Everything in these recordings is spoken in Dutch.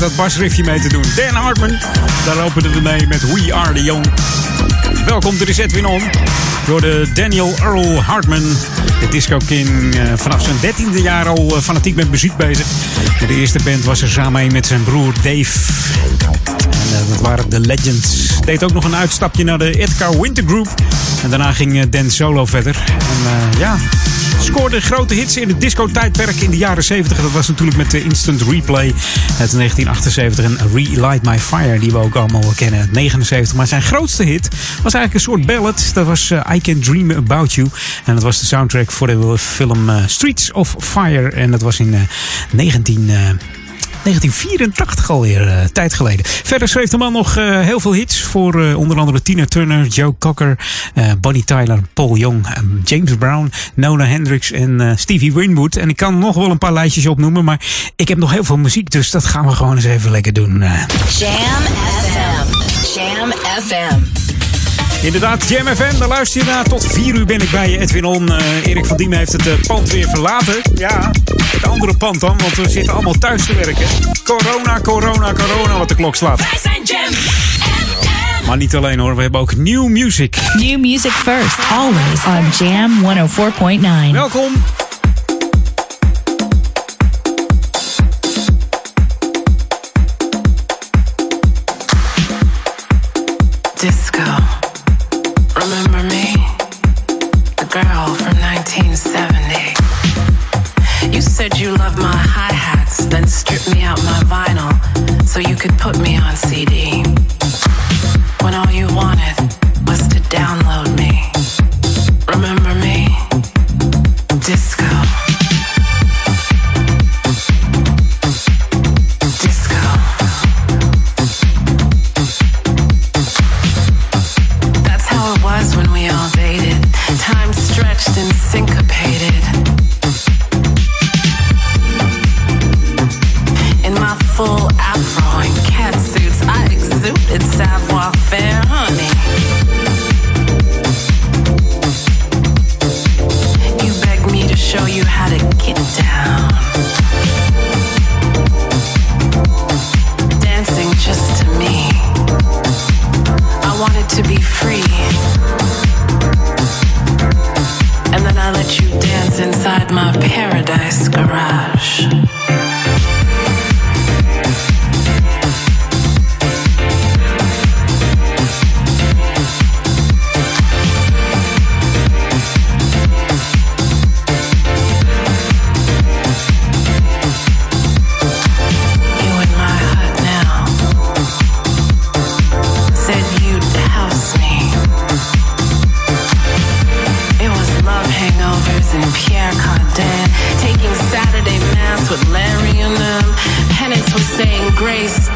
Met dat basriffje mee te doen. Dan Hartman, daar lopen we mee met We Are The Young. Welkom, dit is Edwin On. Door de Daniel Earl Hartman. De Disco King. Uh, vanaf zijn dertiende jaar al uh, fanatiek met muziek bezig. De eerste band was er samen met zijn broer Dave. En uh, dat waren de Legends. Deed ook nog een uitstapje naar de Edgar Winter Group. En daarna ging Dan solo verder. En ja, scoorde grote hits in het disco-tijdperk in de jaren 70. Dat was natuurlijk met de Instant Replay uit 1978 en Relight My Fire, die we ook allemaal kennen, 79. Maar zijn grootste hit was eigenlijk een soort ballad. Dat was uh, I Can Dream About You. En dat was de soundtrack voor de film uh, Streets of Fire. En dat was in uh, 19... 1984 alweer, uh, tijd geleden. Verder schreef de man nog uh, heel veel hits voor uh, onder andere Tina Turner, Joe Cocker, Bonnie Tyler, Paul Young, James Brown, Nona Hendricks en Stevie Winwood. En ik kan nog wel een paar lijstjes opnoemen, maar ik heb nog heel veel muziek, dus dat gaan we gewoon eens even lekker doen. Jam FM. Jam FM. Inderdaad, Jam FM, daar luister je naar. Tot 4 uur ben ik bij je, Edwin On. Uh, Erik van Diemen heeft het uh, pand weer verlaten. Ja, het andere pand dan, want we zitten allemaal thuis te werken. Corona, corona, corona, wat de klok slaat. Wij zijn Jam FM. Maar niet alleen hoor, we hebben ook new music. New music first, always on Jam 104.9. Welkom. Disco. Girl from 1970. You said you loved my hi hats, then stripped me out my vinyl so you could put me on CD. When all you wanted was to download me.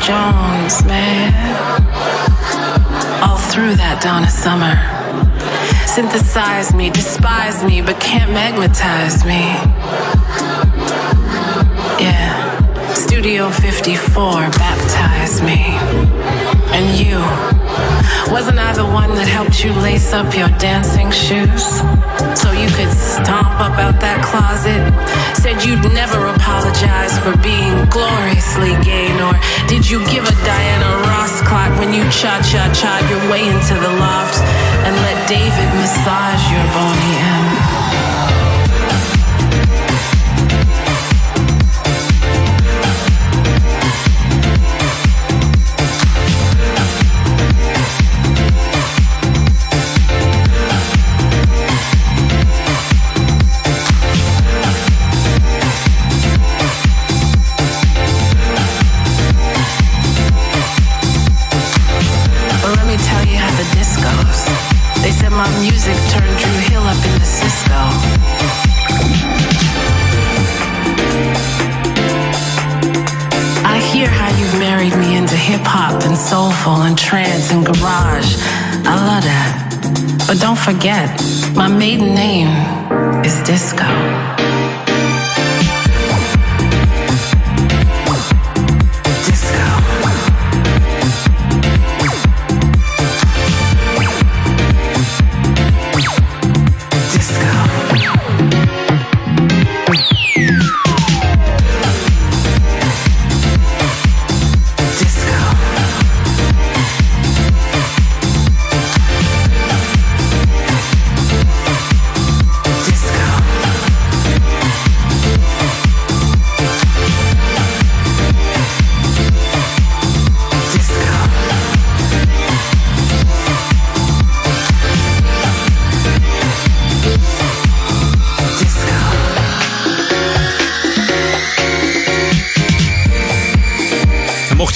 Jones, man. All through that Donna Summer. Synthesize me, despise me, but can't magnetize me. Studio 54 baptized me. And you, wasn't I the one that helped you lace up your dancing shoes? So you could stomp up out that closet? Said you'd never apologize for being gloriously gay, nor did you give a Diana Ross clock when you cha cha cha your way into the loft and let David massage your bony end? Forget, my maiden name is Disco.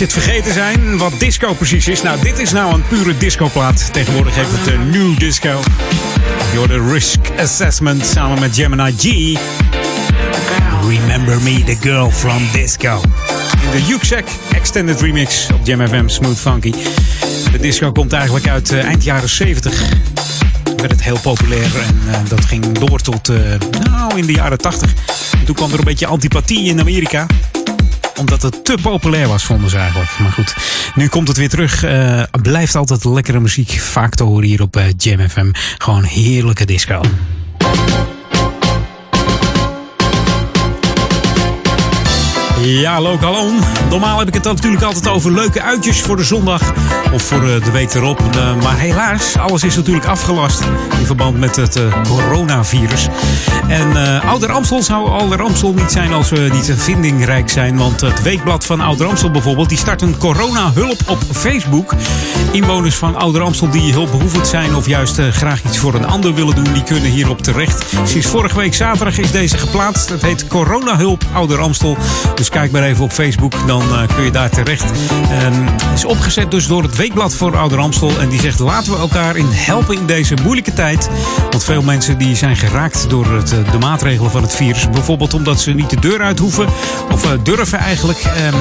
Mocht vergeten zijn, wat disco precies is. Nou, dit is nou een pure discoplaat. Tegenwoordig heeft het een new disco. Door de Risk Assessment samen met Gemini G. Remember Me, the girl from disco. In de Yuksek Extended Remix op Jam FM Smooth Funky. De disco komt eigenlijk uit uh, eind jaren 70 werd het heel populair en uh, dat ging door tot nou in de jaren 80. En toen kwam er een beetje antipathie in Amerika omdat het te populair was, vonden ze eigenlijk. Maar goed, nu komt het weer terug. Uh, blijft altijd lekkere muziek. Vaak te horen hier op uh, Jam FM. Gewoon heerlijke disco. Ja, lokaal Normaal heb ik het dan natuurlijk altijd over leuke uitjes voor de zondag of voor de week erop. Maar helaas, alles is natuurlijk afgelast in verband met het coronavirus. En uh, Ouder Amstel zou Ouder Amstel niet zijn als we niet vindingrijk zijn. Want het weekblad van Ouder Amstel bijvoorbeeld, die start een corona-hulp op Facebook. Inwoners van Ouder Amstel die hulpbehoevend zijn of juist graag iets voor een ander willen doen, die kunnen hierop terecht. Sinds vorige week zaterdag is deze geplaatst. Het heet Corona-hulp Ouder Amstel. Dus kijk maar even op Facebook, dan uh, kun je daar terecht. Het is opgezet dus door het weekblad voor Ouder Amstel. En die zegt laten we elkaar in helpen in deze moeilijke tijd. Want veel mensen die zijn geraakt door het de maatregelen van het virus. Bijvoorbeeld omdat ze niet de deur uit hoeven. Of uh, durven eigenlijk. Um,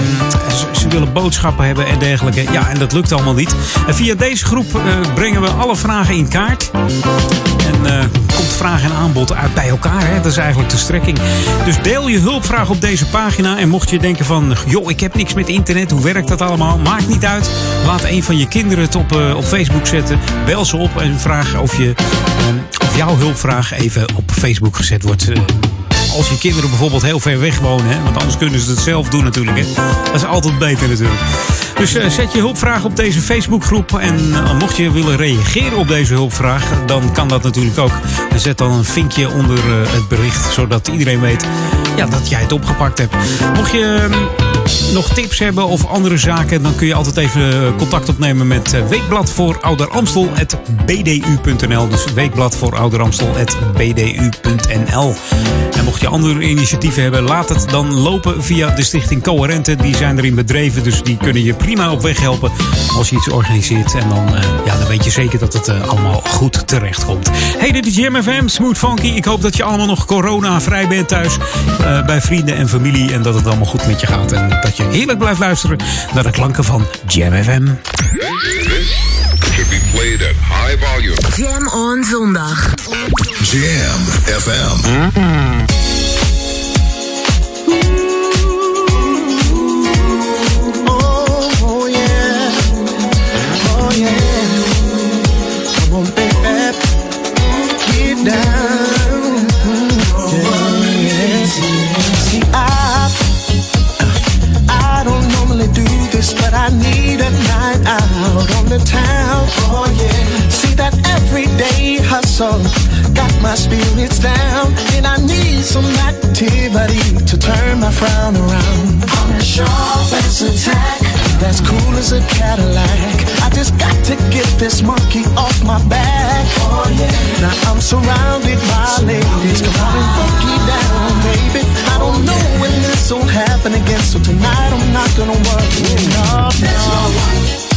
ze, ze, willen boodschappen hebben en dergelijke. Ja, en dat lukt allemaal niet. En via deze groep brengen we alle vragen in kaart. En uh, komt vraag en aanbod uit bij elkaar. Hè? Dat is eigenlijk de strekking. Dus deel je hulpvraag op deze pagina. En mocht je denken van, joh, ik heb niks met internet. Hoe werkt dat allemaal? Maakt niet uit. Laat een van je kinderen het op, op Facebook zetten. Bel ze op en vraag of je of jouw hulpvraag even op Facebook gezet wordt. Als je kinderen bijvoorbeeld heel ver weg wonen. Hè? Want anders kunnen ze het zelf doen natuurlijk. Hè? Dat is altijd beter natuurlijk. Dus uh, zet je hulpvraag op deze Facebookgroep. En uh, mocht je willen reageren op deze hulpvraag, dan kan dat natuurlijk ook. Zet dan een vinkje onder uh, het bericht, zodat iedereen weet ja, dat jij het opgepakt hebt. Mocht je nog tips hebben of andere zaken, dan kun je altijd even contact opnemen met Weekblad voor Ouder Amstel bdu.nl. Dus Weekblad voor Ouder Amstel bdu.nl. En mocht je andere initiatieven hebben, laat het dan lopen via de stichting Coherente. Die zijn erin bedreven, dus die kunnen je prima op weg helpen als je iets organiseert. En dan, uh, ja, dan weet je zeker dat het allemaal goed terecht komt. Hey, dit is Jam FM, Smooth Funky. Ik hoop dat je allemaal nog corona-vrij bent thuis. Bij vrienden en familie. En dat het allemaal goed met je gaat. En dat je heerlijk blijft luisteren naar de klanken van Jam FM. should be played at high volume. Jam on zondag. Jam FM. Mm-hmm. but town. Oh yeah. See that everyday hustle got my spirits down, and I need some activity to turn my frown around. I'm as sharp as a tack, that's cool as a Cadillac. I just got to get this monkey off my back. Oh yeah. Now I'm surrounded by ladies, come on and funky down, baby. I don't know when this will happen again, so tonight I'm not gonna worry. No, There's no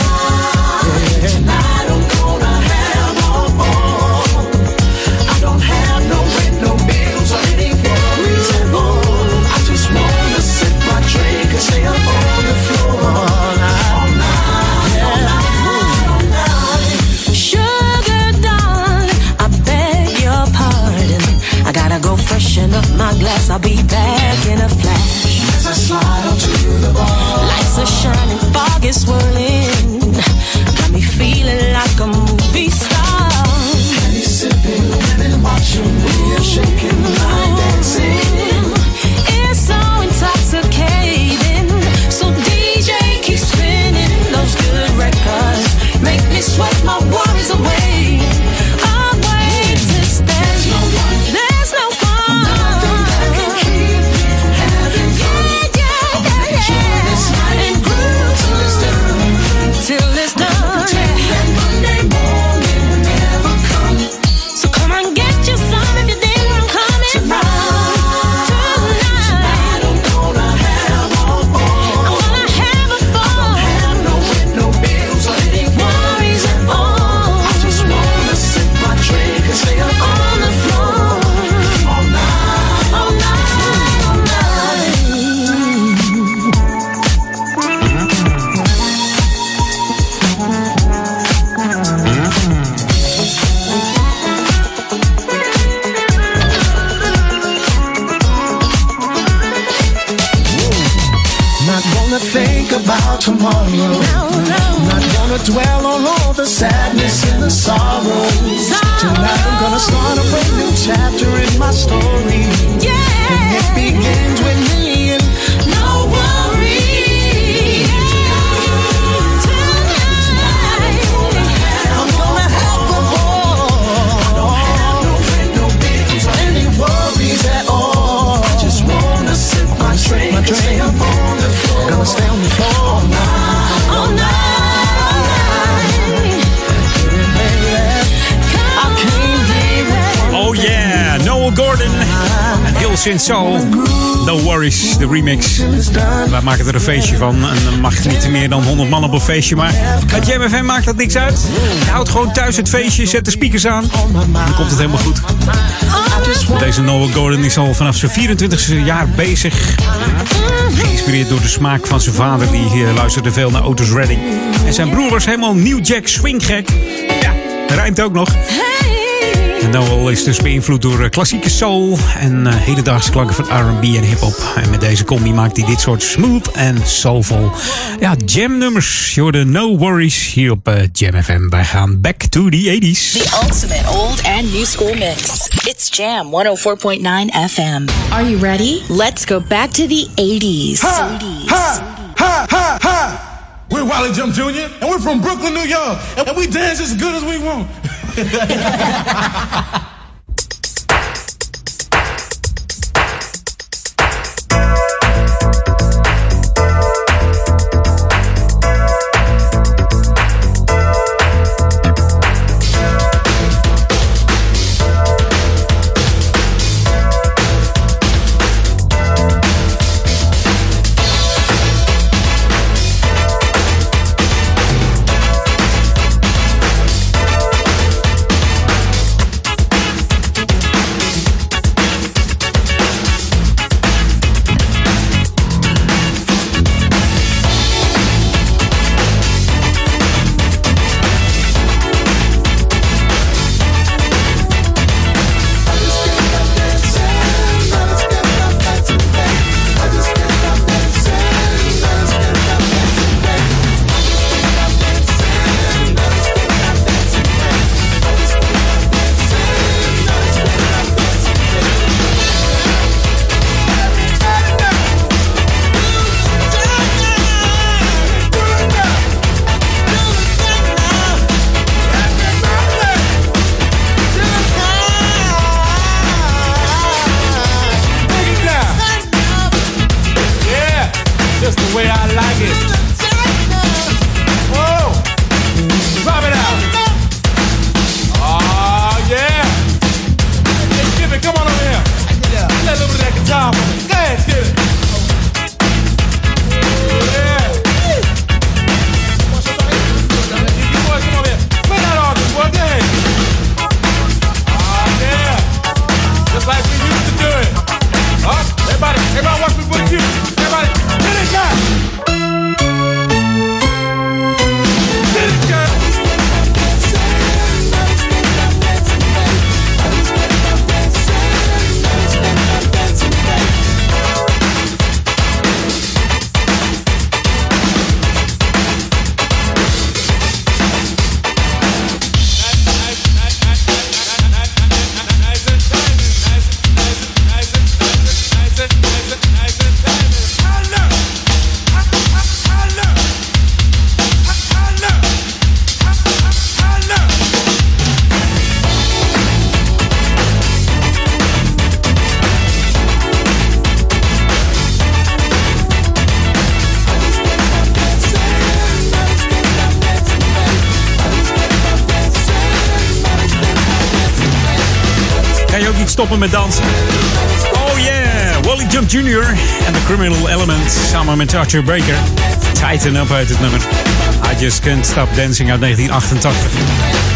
this one tomorrow. Not gonna dwell on all the sadness and the sorrow. Tonight I'm gonna start a brand new chapter in my story. And it begins Gordon. En Hills in Soul. No Worries, de remix. Wij maken er een feestje van. En dan mag niet meer dan 100 man op een feestje. Maar met Jam FM maakt dat niks uit. Je houdt gewoon thuis het feestje, zet de speakers aan. Dan komt het helemaal goed. Deze Noel Gordon is al vanaf zijn 24e jaar bezig. Geïnspireerd door de smaak van zijn vader. Die eh, luisterde veel naar Otis Redding. En zijn broer was helemaal New Jack swinggek. Ja, rijmt ook nog. En Noel is dus beïnvloed door eh, klassieke soul en eh, hedendaagse klanken van R&B en hip-hop. En met deze combi maakt hij dit soort smooth en soulful ja, jam nummers. Je hoorde No Worries hier op eh, Jam FM. Wij gaan back to the 80s. The ultimate old and new school mix. It's Jam 104.9 FM. Are you ready? Let's go back to the 80s. Ha, ha, ha, ha. We're Wally Jump Jr. and we're from Brooklyn, New York, and we dance as good as we want. 哈哈哈哈哈哈哈 stoppen met dansen. Oh yeah, Wally Jump Jr. en The Criminal Element samen met Archer Breaker. Tighten Up uit het nummer. I Just Can't Stop Dancing uit 1988.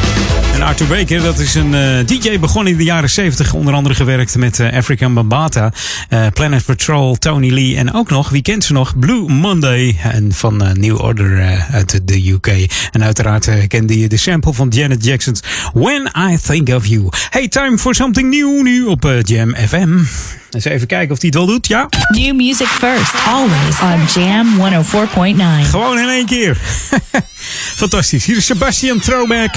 En Arthur Baker, dat is een uh, DJ begonnen in de jaren 70. Onder andere gewerkt met uh, African Bambata, uh, Planet Patrol, Tony Lee en ook nog, wie kent ze nog? Blue Monday en van New Order uit de UK. En uiteraard kende je de sample van Janet Jackson's When I Think of You. Hey, time for something new nu op Jam FM. Eens even kijken of hij het wel doet, ja? New music first, always on Jam 104.9. Gewoon in één keer. Fantastisch. Hier is Sebastian Throwback.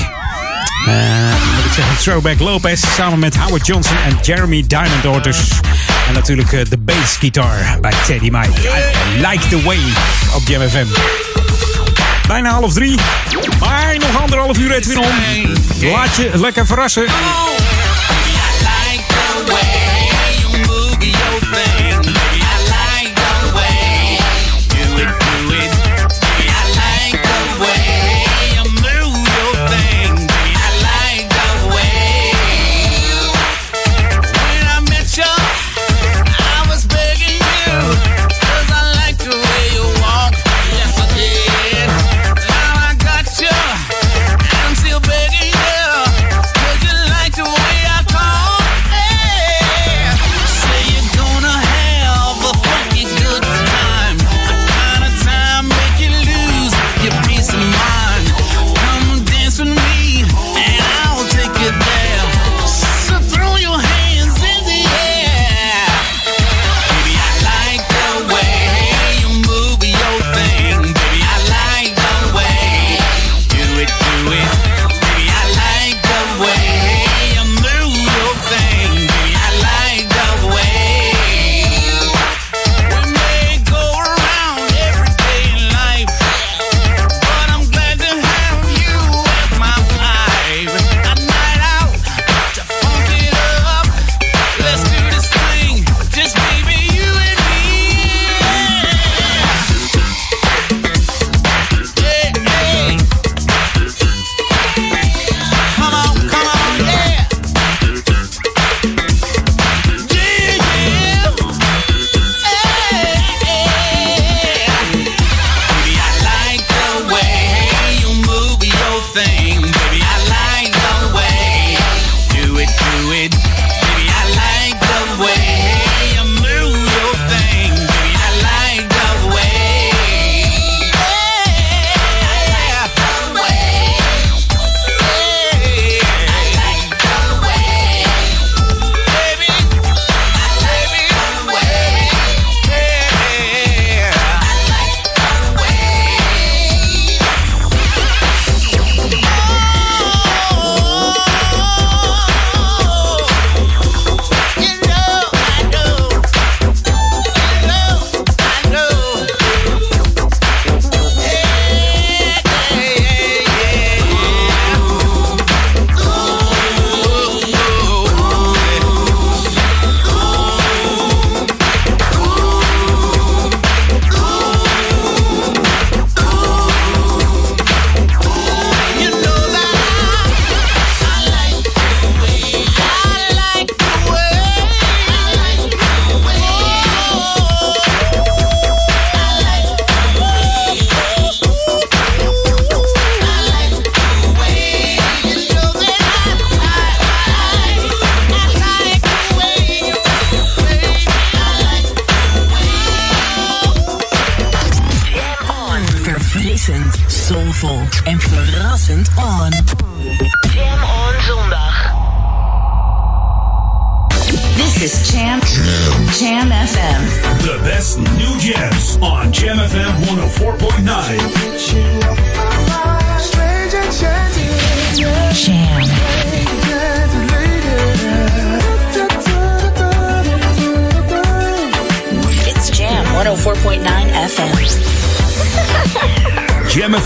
Moet ik zeggen, Throwback Lopez samen met Howard Johnson en Jeremy Diamond Daughters. En natuurlijk uh, de bass guitar bij Teddy Mike. I like the way op Jam FM. Bijna half drie, maar nog anderhalf uur weer om. Laat je lekker verrassen. Scooby-Doo,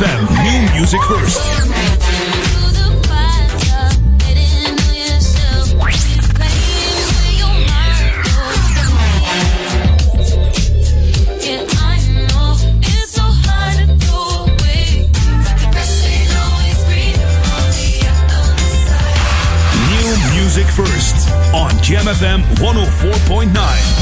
ZFM. New music first. New music first on GMFM 104.9.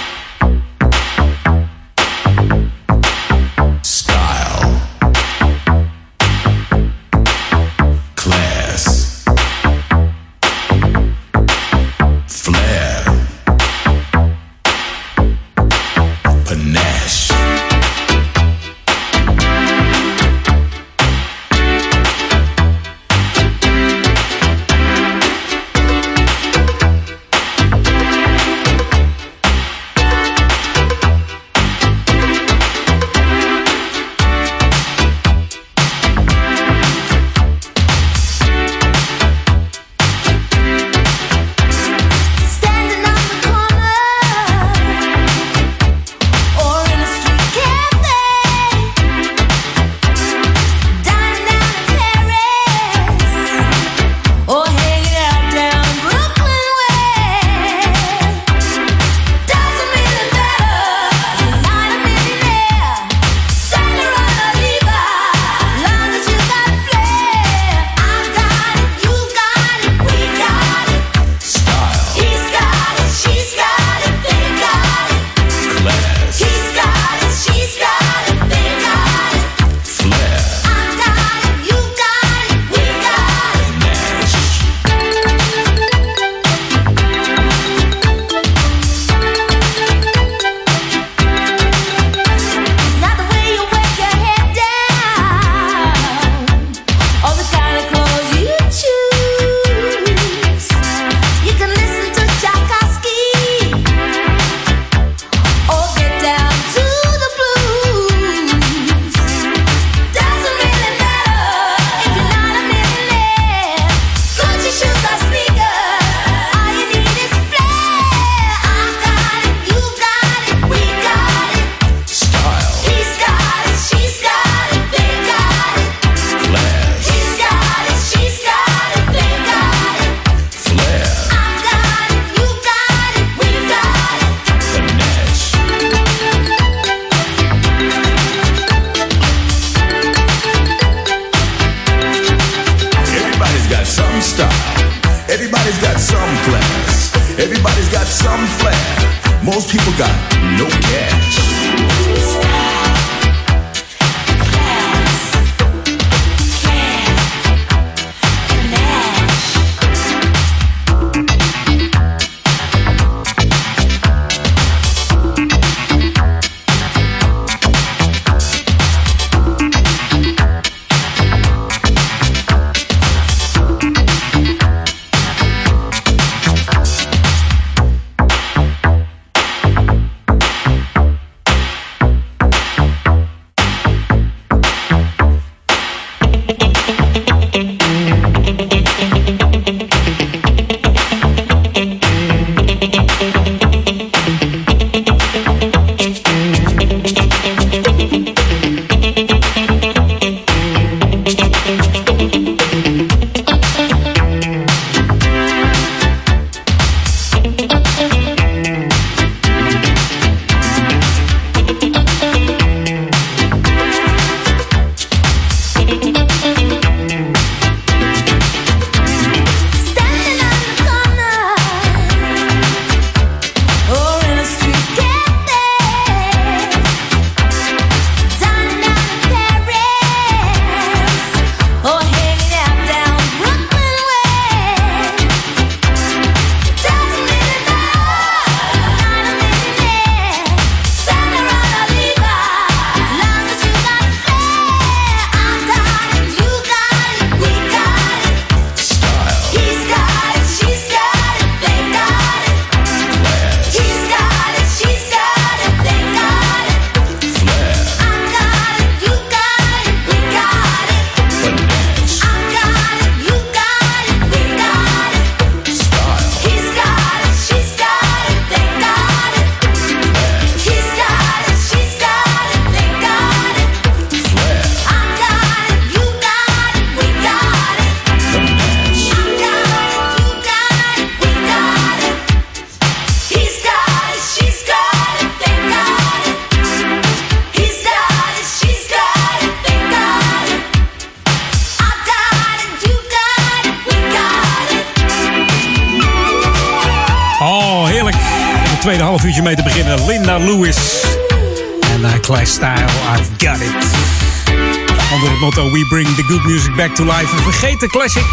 Back to Life. Een vergeten classic.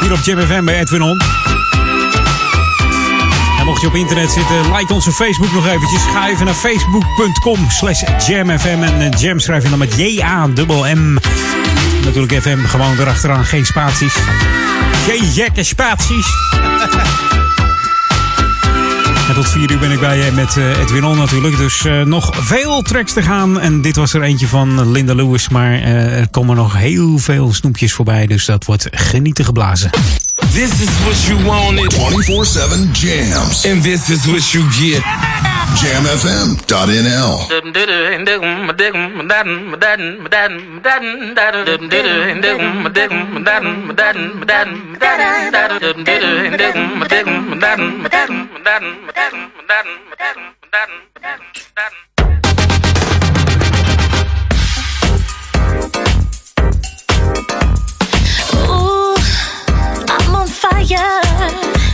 Hier op Jam FM bij Edwin On. En mocht je op internet zitten, like onze Facebook nog eventjes. Ga naar facebook.com slash jamfm. En eh, jam schrijf je dan met J A, dubbel M. Natuurlijk FM gewoon erachteraan, geen spaties. Geen gekke spaties. Tot 4 uur ben ik bij je met eh, Edwin On natuurlijk. Dus eh, nog veel tracks te gaan. En dit was er eentje van Linda Lewis. Maar eh, er komen nog heel veel snoepjes voorbij. Dus dat wordt genieten geblazen. This is what you wanted. 24-7 jams. And this is what you get. jamfm.nl. Ooh, I'm on fire.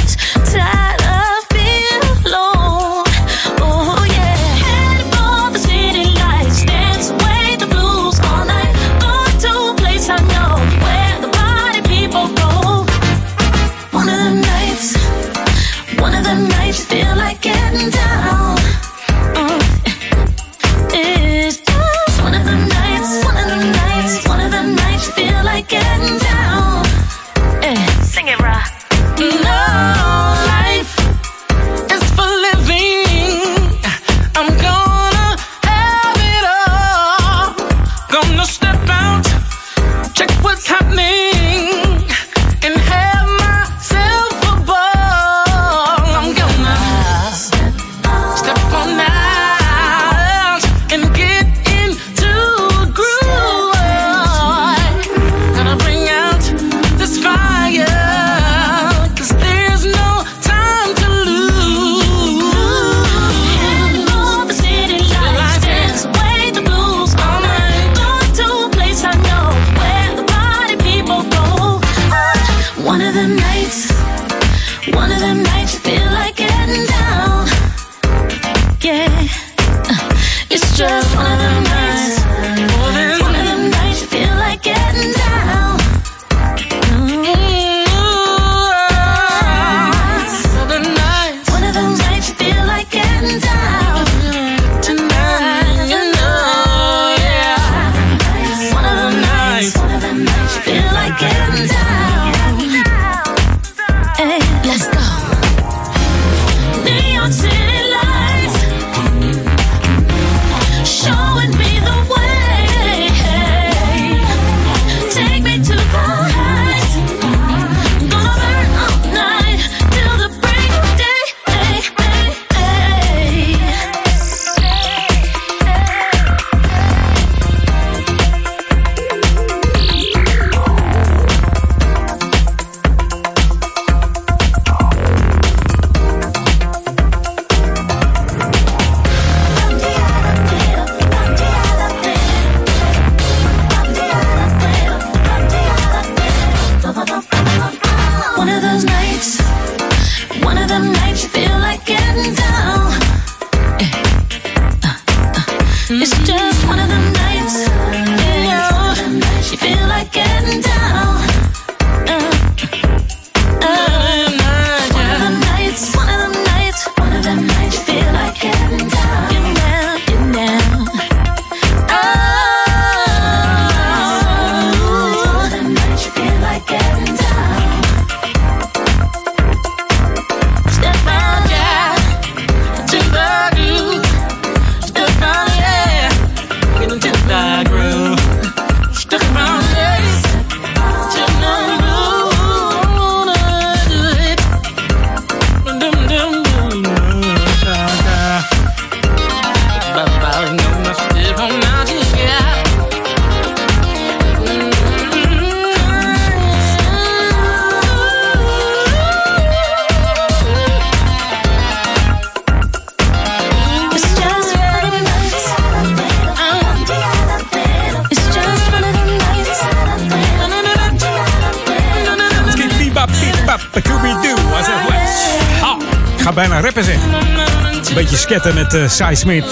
beetje sketten met Cy Smith.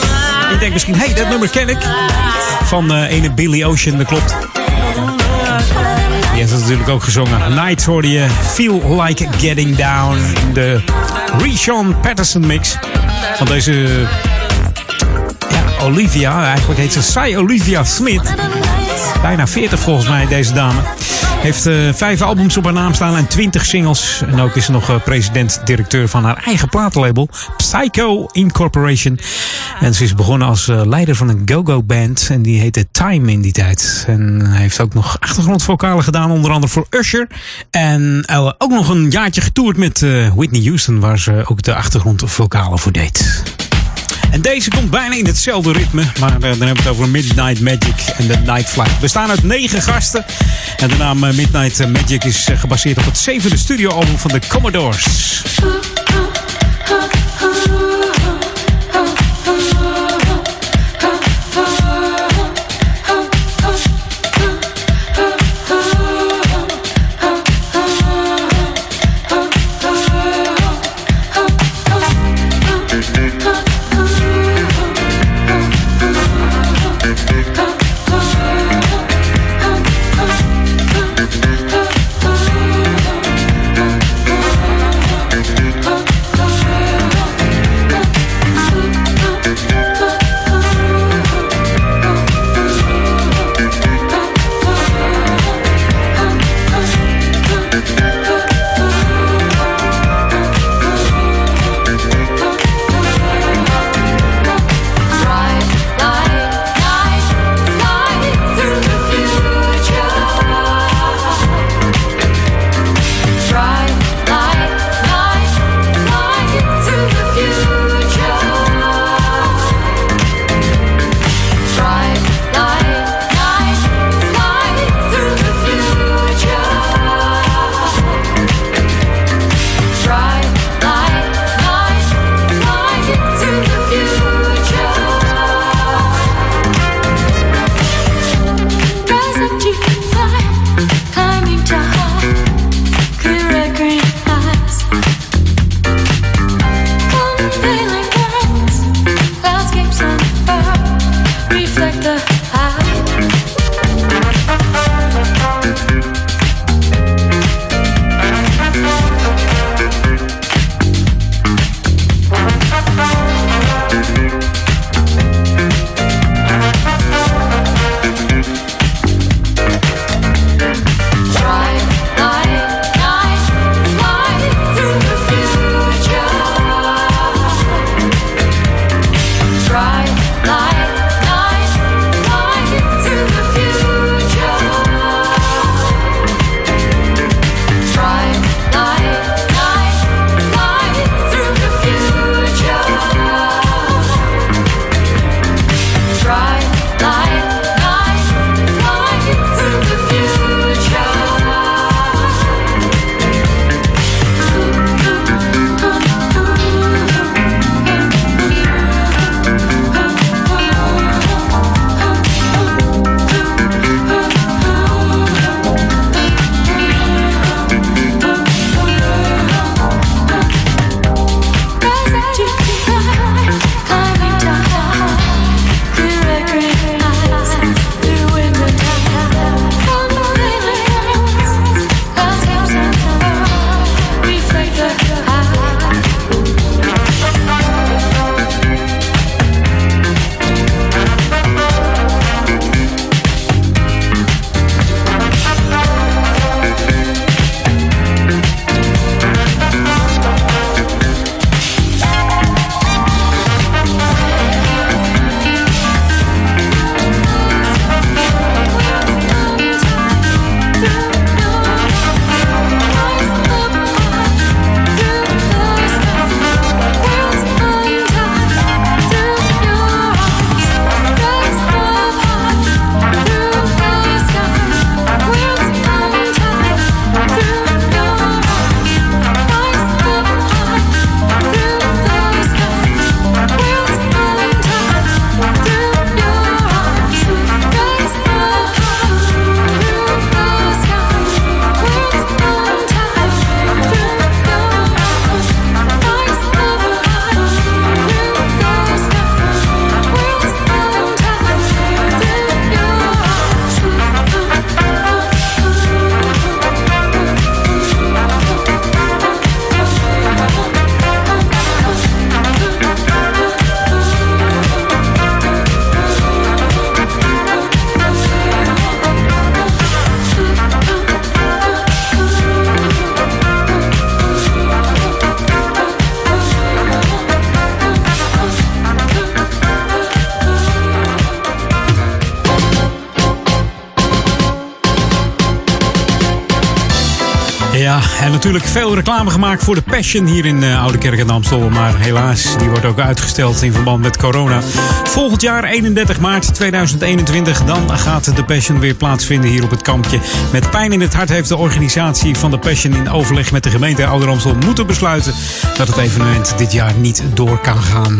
Je denkt misschien, hé, hey, dat nummer ken ik. Van eh ene Billy Ocean, dat klopt. Die heeft het natuurlijk ook gezongen. Night hoorde je Feel Like Getting Down. De Rishon Patterson mix. Van deze... Ja, Olivia. Eigenlijk heet ze Cy Olivia Smith. Bijna 40 volgens mij, deze dame. Heeft eh, vijf albums op haar naam staan en 20 singles. En ook is ze nog eh, president-directeur van haar eigen platenlabel, Psycho Incorporation. En ze is begonnen als eh, leider van een go-go band. En die heette Time in die tijd. En heeft ook nog achtergrondvokalen gedaan, onder andere voor Usher. En ook nog een jaartje getoerd met Whitney Houston, waar ze ook de achtergrondvokalen voor deed. En deze komt bijna in hetzelfde ritme. Maar eh, dan hebben we het over Midnight Magic en de Night. We bestaan uit negen gasten. En de naam eh, Midnight Magic is eh, gebaseerd op het zevende studioalbum van de Commodores. Veel reclame gemaakt voor de Passion hier in eh, Oude Kerk en Amstel. Maar helaas, die wordt ook uitgesteld in verband met corona. Volgend jaar, 31 maart 2021, dan gaat de Passion weer plaatsvinden hier op het kampje. Met pijn in het hart heeft de organisatie van de Passion in overleg met de gemeente Ouder Amstel moeten besluiten dat het evenement dit jaar niet door kan gaan.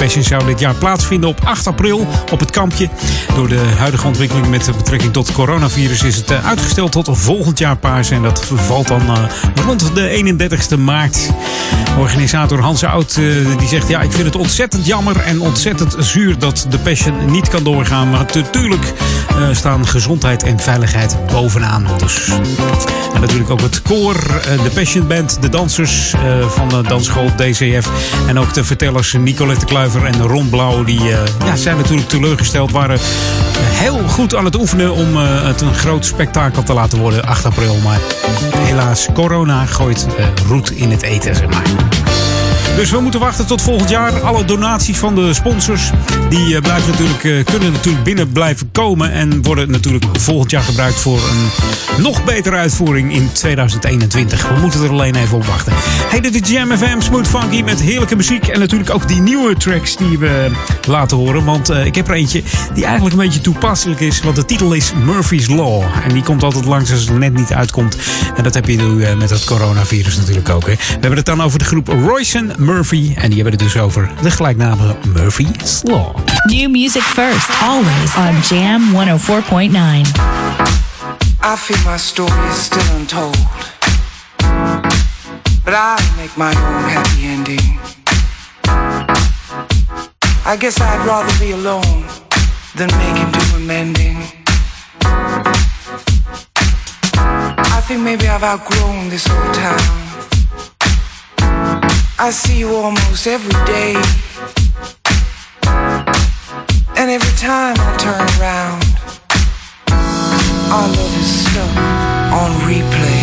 Passion zou dit jaar plaatsvinden op 8 april op het kampje. Door de huidige ontwikkeling met betrekking tot het coronavirus is het eh, uitgesteld tot volgend jaar paas. En dat valt dan eh, rond de 31ste maart. Organisator Hans Oud eh, die zegt: Ja, ik vind het ontzettend jammer en ontzettend zuur dat de Passion niet kan doorgaan. Maar natuurlijk staan gezondheid en veiligheid bovenaan. Dus. En natuurlijk ook het koor, de Passion Band, de dansers van de dansschool DCF. En ook de vertellers Nicolette Kluiver en Ron Blauw. Die eh, ja, zijn natuurlijk teleurgesteld. Waren heel goed aan het oefenen om eh, het een groot spektakel te laten worden 8 april. Maar helaas, corona gooit eh, roet in het eten, zeg maar. Dus we moeten wachten tot volgend jaar. Alle donaties van de sponsors die eh, blijven natuurlijk, eh, kunnen natuurlijk binnen blijven komen. En worden natuurlijk volgend jaar gebruikt voor een nog betere uitvoering in 2021. We moeten er alleen even op wachten. Hey, dit is Jam FM Smooth Funky met heerlijke muziek. En natuurlijk ook die nieuwe tracks die we laten horen. Want eh, ik heb er eentje die eigenlijk een beetje toepasselijk is. Want de titel is Murphy's Law. En die komt altijd langs als het net niet uitkomt. En dat heb je nu met het coronavirus natuurlijk ook. Hè. We hebben het dan over de groep Royson Murphy. En die hebben het dus over de gelijknamige Murphy's Law. New music first, always on Jam 104.9. I feel my story is still untold. But I make my own happy ending. I guess I'd rather be alone than making do amending. I think maybe I've outgrown this old town. I see you almost every day. And every time I turn around, our love is stuck on replay.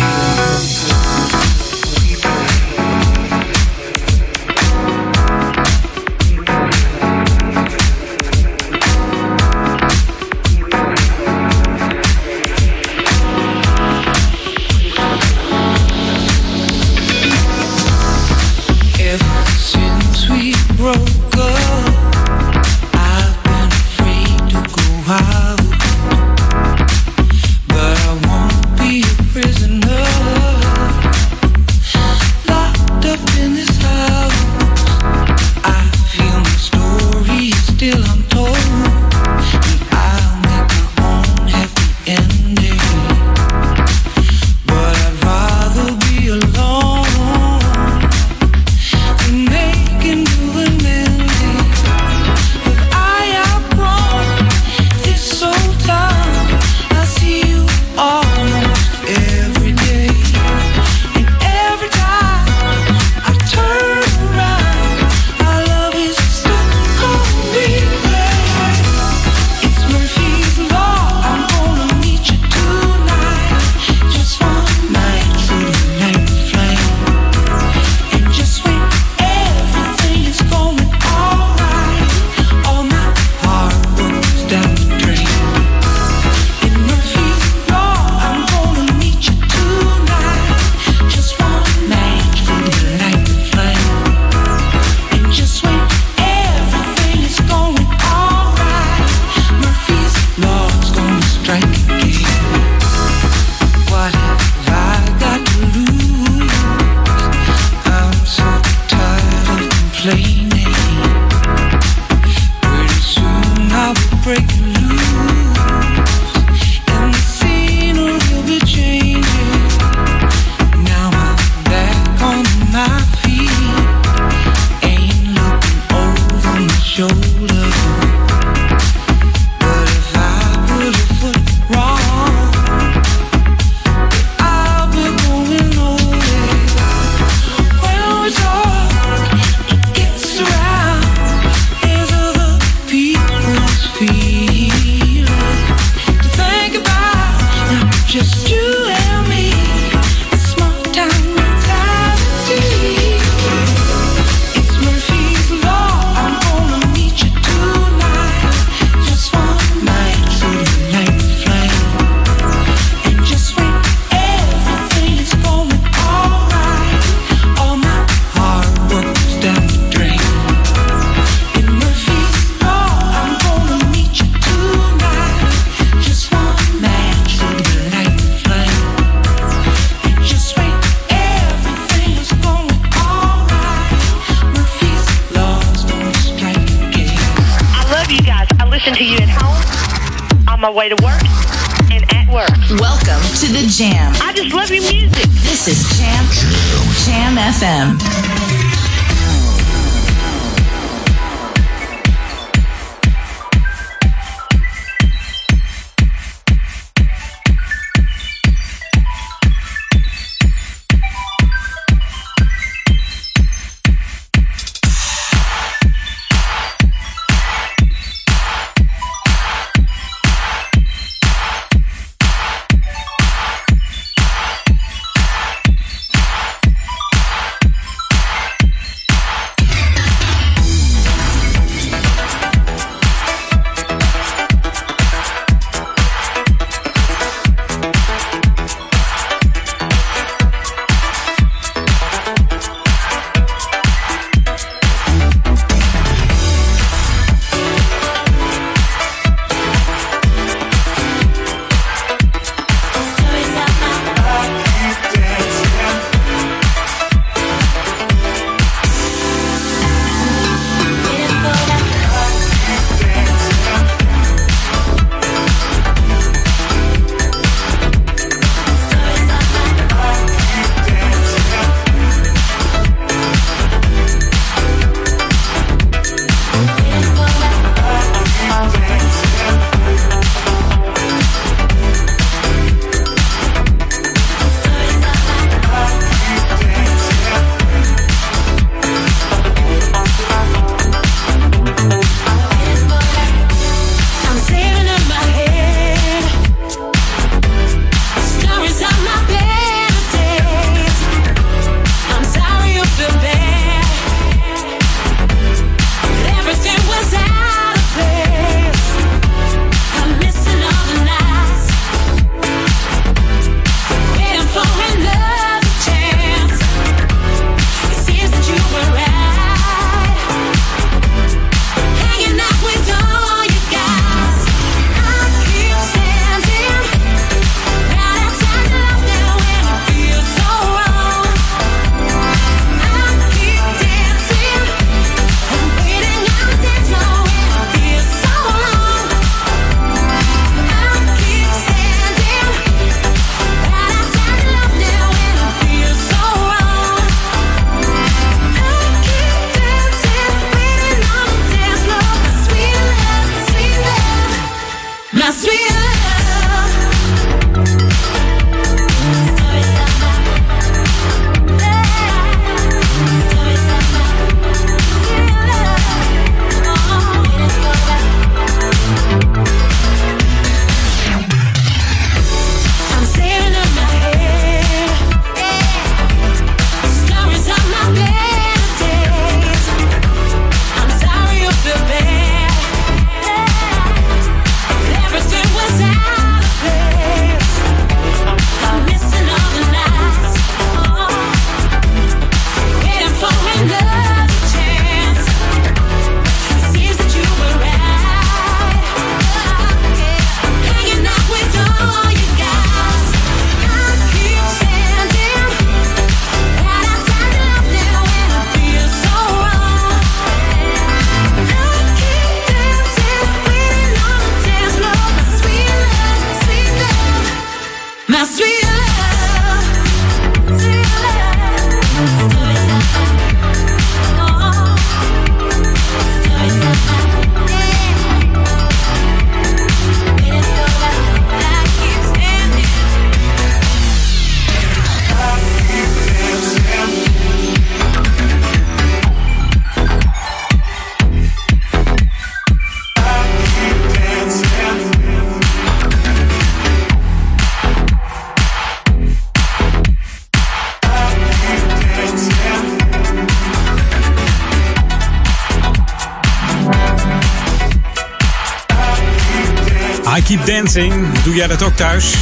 Doe jij dat ook thuis?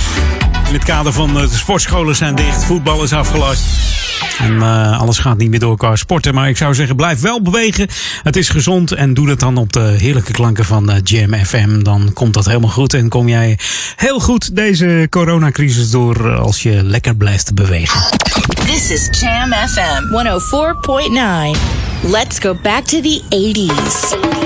In het kader van eh, de sportscholen zijn dicht, voetbal is afgelast. En eh, alles gaat niet meer door elkaar sporten. Maar ik zou zeggen, blijf wel bewegen. Het is gezond. En doe dat dan op de heerlijke klanken van eh, Jam FM. Dan komt dat helemaal goed. En kom jij heel goed deze coronacrisis door als je lekker blijft bewegen. This is Jam FM 104.9. Let's go back to the 80s.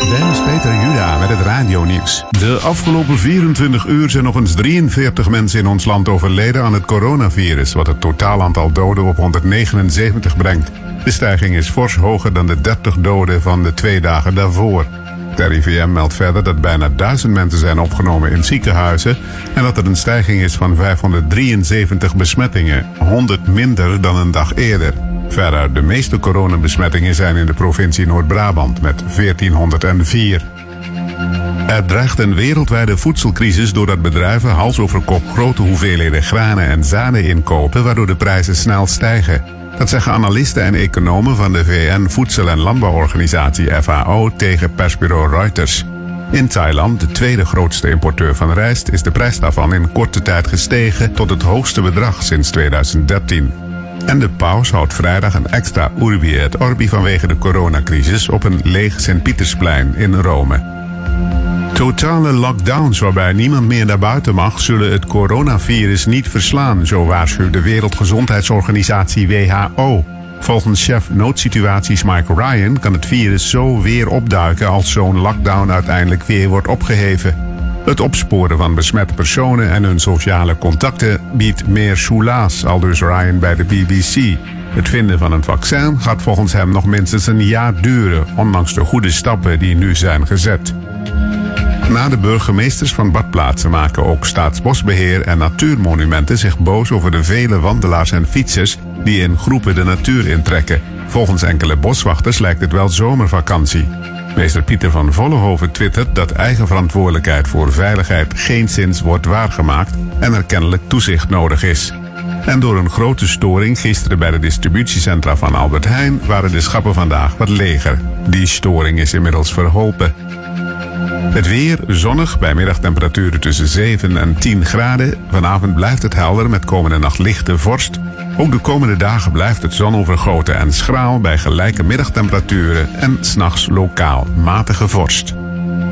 Dennis Peter Juda met het radionieuws. De afgelopen 24 uur zijn nog eens 43 mensen in ons land overleden aan het coronavirus, wat het totaal aantal doden op 179 brengt. De stijging is fors hoger dan de 30 doden van de twee dagen daarvoor. De RIVM meldt verder dat bijna 1000 mensen zijn opgenomen in ziekenhuizen en dat er een stijging is van 573 besmettingen, 100 minder dan een dag eerder. Verder, de meeste coronabesmettingen zijn in de provincie Noord-Brabant met 1404. Er dreigt een wereldwijde voedselcrisis doordat bedrijven hals over kop grote hoeveelheden granen en zaden inkopen, waardoor de prijzen snel stijgen. Dat zeggen analisten en economen van de VN Voedsel- en Landbouworganisatie FAO tegen persbureau Reuters. In Thailand, de tweede grootste importeur van rijst, is de prijs daarvan in korte tijd gestegen tot het hoogste bedrag sinds 2013. En de paus houdt vrijdag een extra Urbi et Orbi vanwege de coronacrisis op een leeg Sint-Pietersplein in Rome. Totale lockdowns waarbij niemand meer naar buiten mag, zullen het coronavirus niet verslaan, zo waarschuwt de Wereldgezondheidsorganisatie WHO. Volgens chef noodsituaties Mike Ryan kan het virus zo weer opduiken als zo'n lockdown uiteindelijk weer wordt opgeheven. Het opsporen van besmette personen en hun sociale contacten biedt meer soelaas, aldus Ryan bij de BBC. Het vinden van een vaccin gaat volgens hem nog minstens een jaar duren, ondanks de goede stappen die nu zijn gezet. Na de burgemeesters van badplaatsen maken ook Staatsbosbeheer en Natuurmonumenten zich boos over de vele wandelaars en fietsers die in groepen de natuur intrekken. Volgens enkele boswachters lijkt het wel zomervakantie. Meester Pieter van Vollenhoven twittert dat eigen verantwoordelijkheid voor veiligheid geen zins wordt waargemaakt en er kennelijk toezicht nodig is. En door een grote storing gisteren bij de distributiecentra van Albert Heijn waren de schappen vandaag wat leger. Die storing is inmiddels verholpen. Het weer zonnig bij middagtemperaturen tussen 7 en 10 graden. Vanavond blijft het helder met komende nacht lichte vorst. Ook de komende dagen blijft het zonovergoten en schraal bij gelijke middagtemperaturen en s'nachts lokaal matige vorst.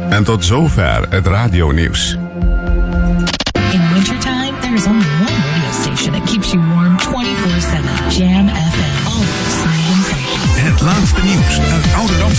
En tot zover het radionieuws.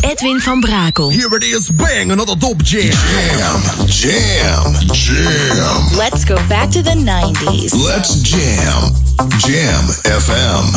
Edwin van Brakel. Here it is, bang, another dope jam. Jam, jam, jam. Let's go back to the 90s. Let's jam. Jam FM.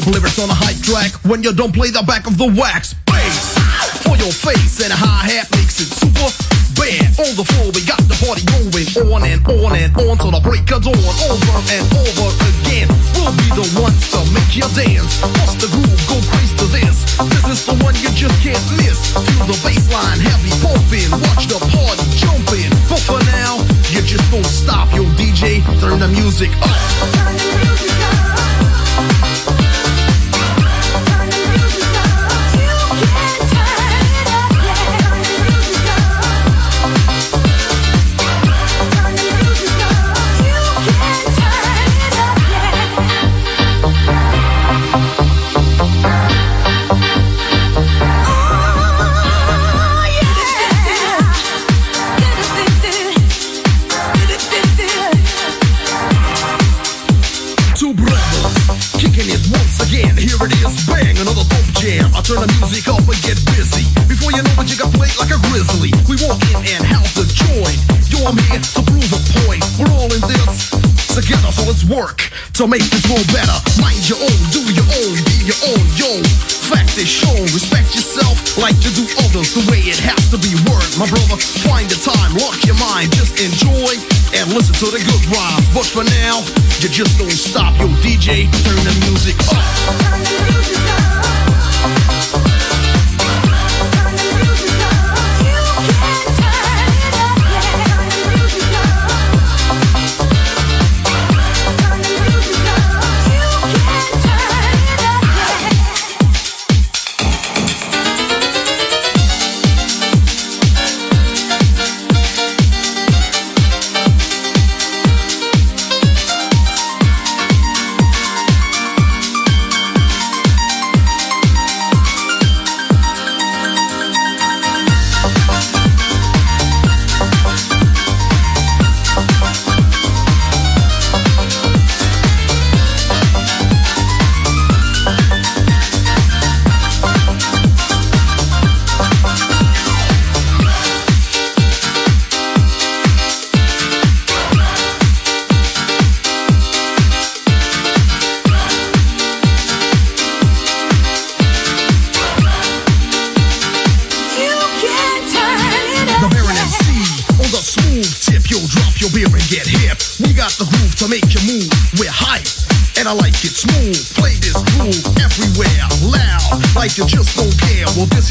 Believe it's on a hype track when you don't play the back of the wax. Bass for your face and a hi hat makes it super bad. On the floor, we got the party going on and on and on till the break of dawn. Over and over again. We'll be the ones to make you dance. Bust the groove, go crazy to this. This is the one you just can't miss. Feel the bass line heavy pumping. Watch the party jumping. But for now, you just don't stop, yo DJ. Turn the music up. turn like a grizzly. We walk in and house the joint. Yo, I'm here to prove a point. We're all in this together, so let's work to make this world better. Mind your own, do your own, be your own, yo. Fact is shown, respect yourself like you do others the way it has to be worked. My brother, find the time, lock your mind, just enjoy and listen to the good rhymes. But for now, you just don't stop, yo DJ, turn the music up. The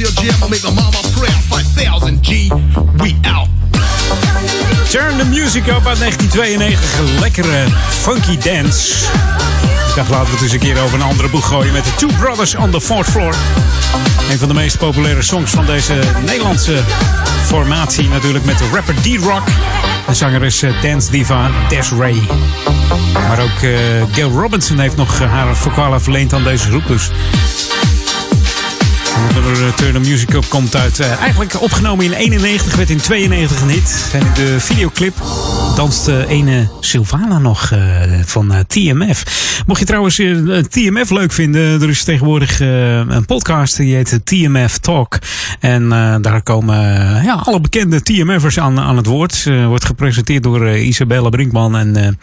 here jam make the mama prayer. 5000 G, we out. Turn the Music Up uit 1992. Lekkere funky dance. Ik dacht, laten we het eens een keer over een andere boeg gooien met de Two Brothers on the Fourth Floor. Een van de meest populaire songs van deze Nederlandse formatie. Natuurlijk met de rapper D-Rock. En zangeres eh, dance diva Desiree. Maar ook eh, Gail Robinson heeft nog eh, haar vocale verleend aan deze groep. Dus de eh, Turn the Music Up komt uit. eh, eigenlijk opgenomen in 91, werd in 92 een hit. En de videoclip danst eh, ene Sylvana nog eh, van eh, TMF. Mocht je trouwens eh, TMF leuk vinden, er is tegenwoordig eh, een podcast die heet TMF Talk. En eh, daar komen eh, ja, alle bekende TMF'ers aan, aan het woord. Eh, wordt gepresenteerd door eh, Isabelle Brinkman en eh, eh,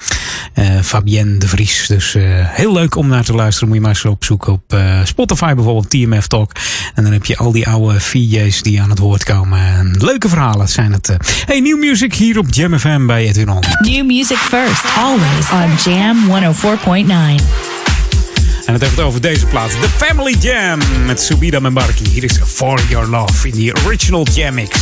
Fabienne de Vries. Dus eh, heel leuk om naar te luisteren. Moet je maar eens opzoeken op eh, Spotify bijvoorbeeld, TMF Talk. En dan heb je al die oude VJ's die aan het woord komen. En leuke verhalen zijn het. eh. Hey, New Music hier op Jam FM bij Edwin On. New music first, always on Jam 104.9. En het heeft het over deze plaats. The Family Jam met Subida Membarki. Hier is For Your Love in die original Jam Mix.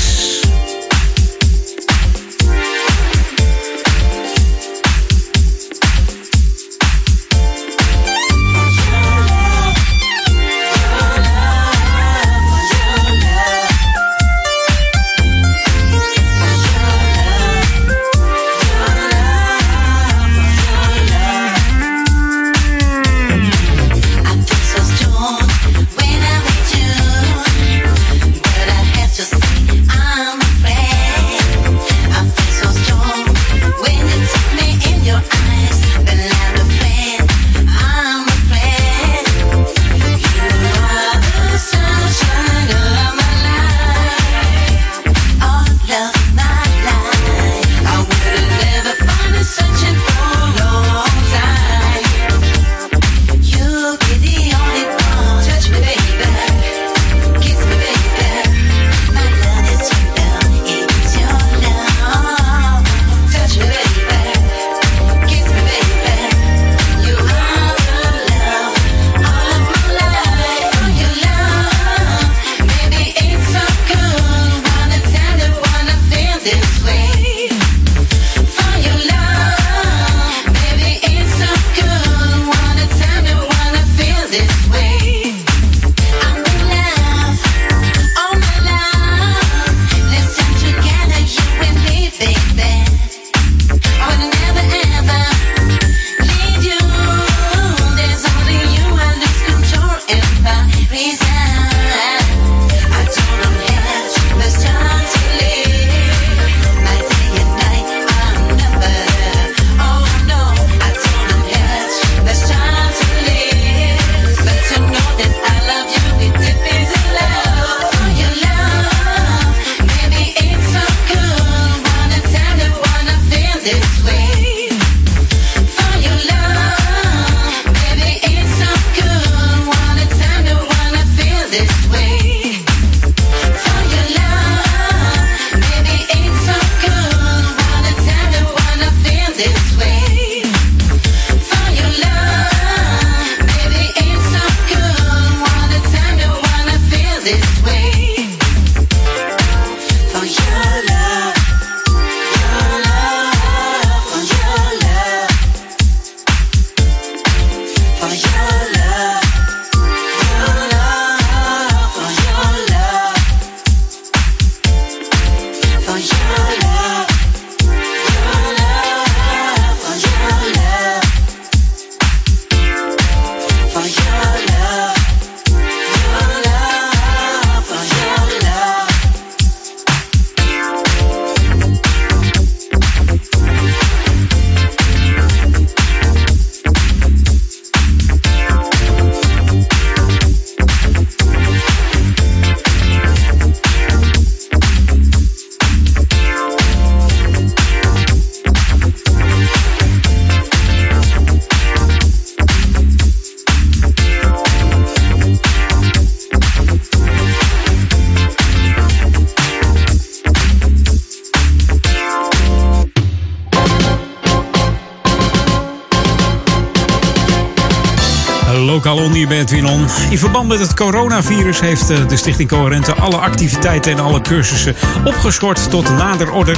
Lokaal onder bij Edwin On. In verband met het coronavirus heeft eh, de Stichting Coherente alle activiteiten en alle cursussen opgeschort tot nader order.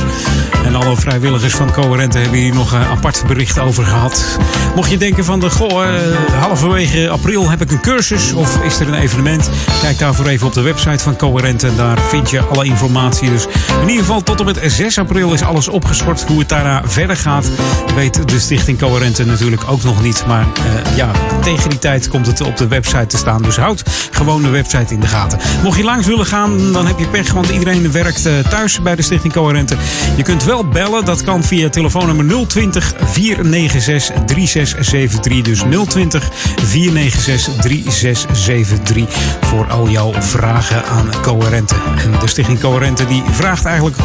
En alle vrijwilligers van Coherente hebben hier nog een apart bericht over gehad. Mocht je denken van de goh, eh, halverwege april heb ik een cursus of is er een evenement? Kijk daarvoor even op de website van Coherente en daar vind je alle informatie. Dus in ieder geval tot en met 6 april is alles opgeschort. Hoe het daarna verder gaat, weet de Stichting Coherente natuurlijk ook nog niet. Maar eh, ja, tegen die tijd komt het op de website te staan. Dus houd gewoon de website in de gaten. Mocht je langs willen gaan, dan heb je pech, want iedereen werkt eh, thuis bij de Stichting Coherente. Je kunt wel bellen, dat kan via telefoonnummer 020 496 3673. Dus 020 496 3673 voor al jouw vragen aan Coherente. En de Stichting Coherente die vraagt eigenlijk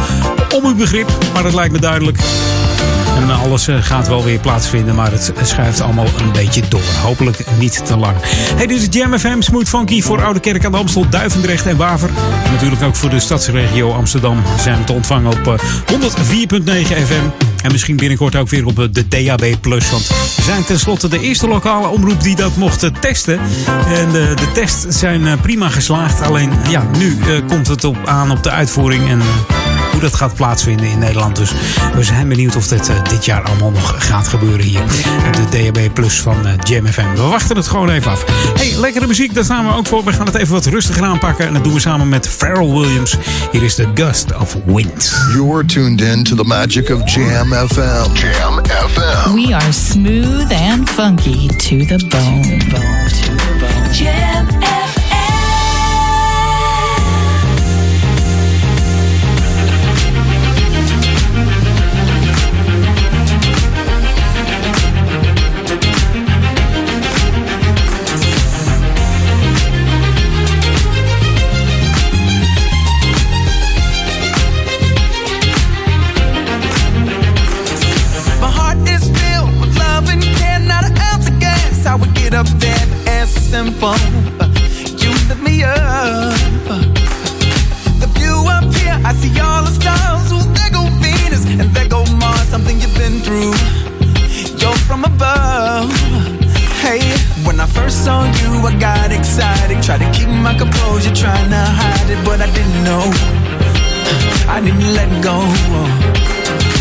om uw begrip, maar dat lijkt me duidelijk. En alles eh, gaat wel weer plaatsvinden, maar het schuift allemaal een beetje door. Hopelijk niet te lang. Hey, dit is Jam FM, Smooth Funky voor Oude Kerk aan de Amstel, Duivendrecht en Waver. Natuurlijk ook voor de stadsregio Amsterdam zijn we te ontvangen op eh, 104.9 FM. En misschien binnenkort ook weer op eh, de DAB+. Want we zijn tenslotte de eerste lokale omroep die dat mocht eh, testen. En de, de tests zijn prima geslaagd. Alleen ja, nu komt het op, aan op de uitvoering en... dat gaat plaatsvinden in Nederland. Dus we zijn benieuwd of dit eh, dit jaar allemaal nog gaat gebeuren hier. De DAB Plus van eh, Jam FM. We wachten het gewoon even af. Hey, lekkere muziek, daar staan we ook voor. We gaan het even wat rustiger aanpakken. En dat doen we samen met Pharrell Williams. Hier is The Gust of Wind. You're tuned in to the magic of Jam FM. Jam FM. We are smooth and funky to the bone. When I you, I got excited. Tried to keep my composure, trying to hide it, but I didn't know. I didn't let go.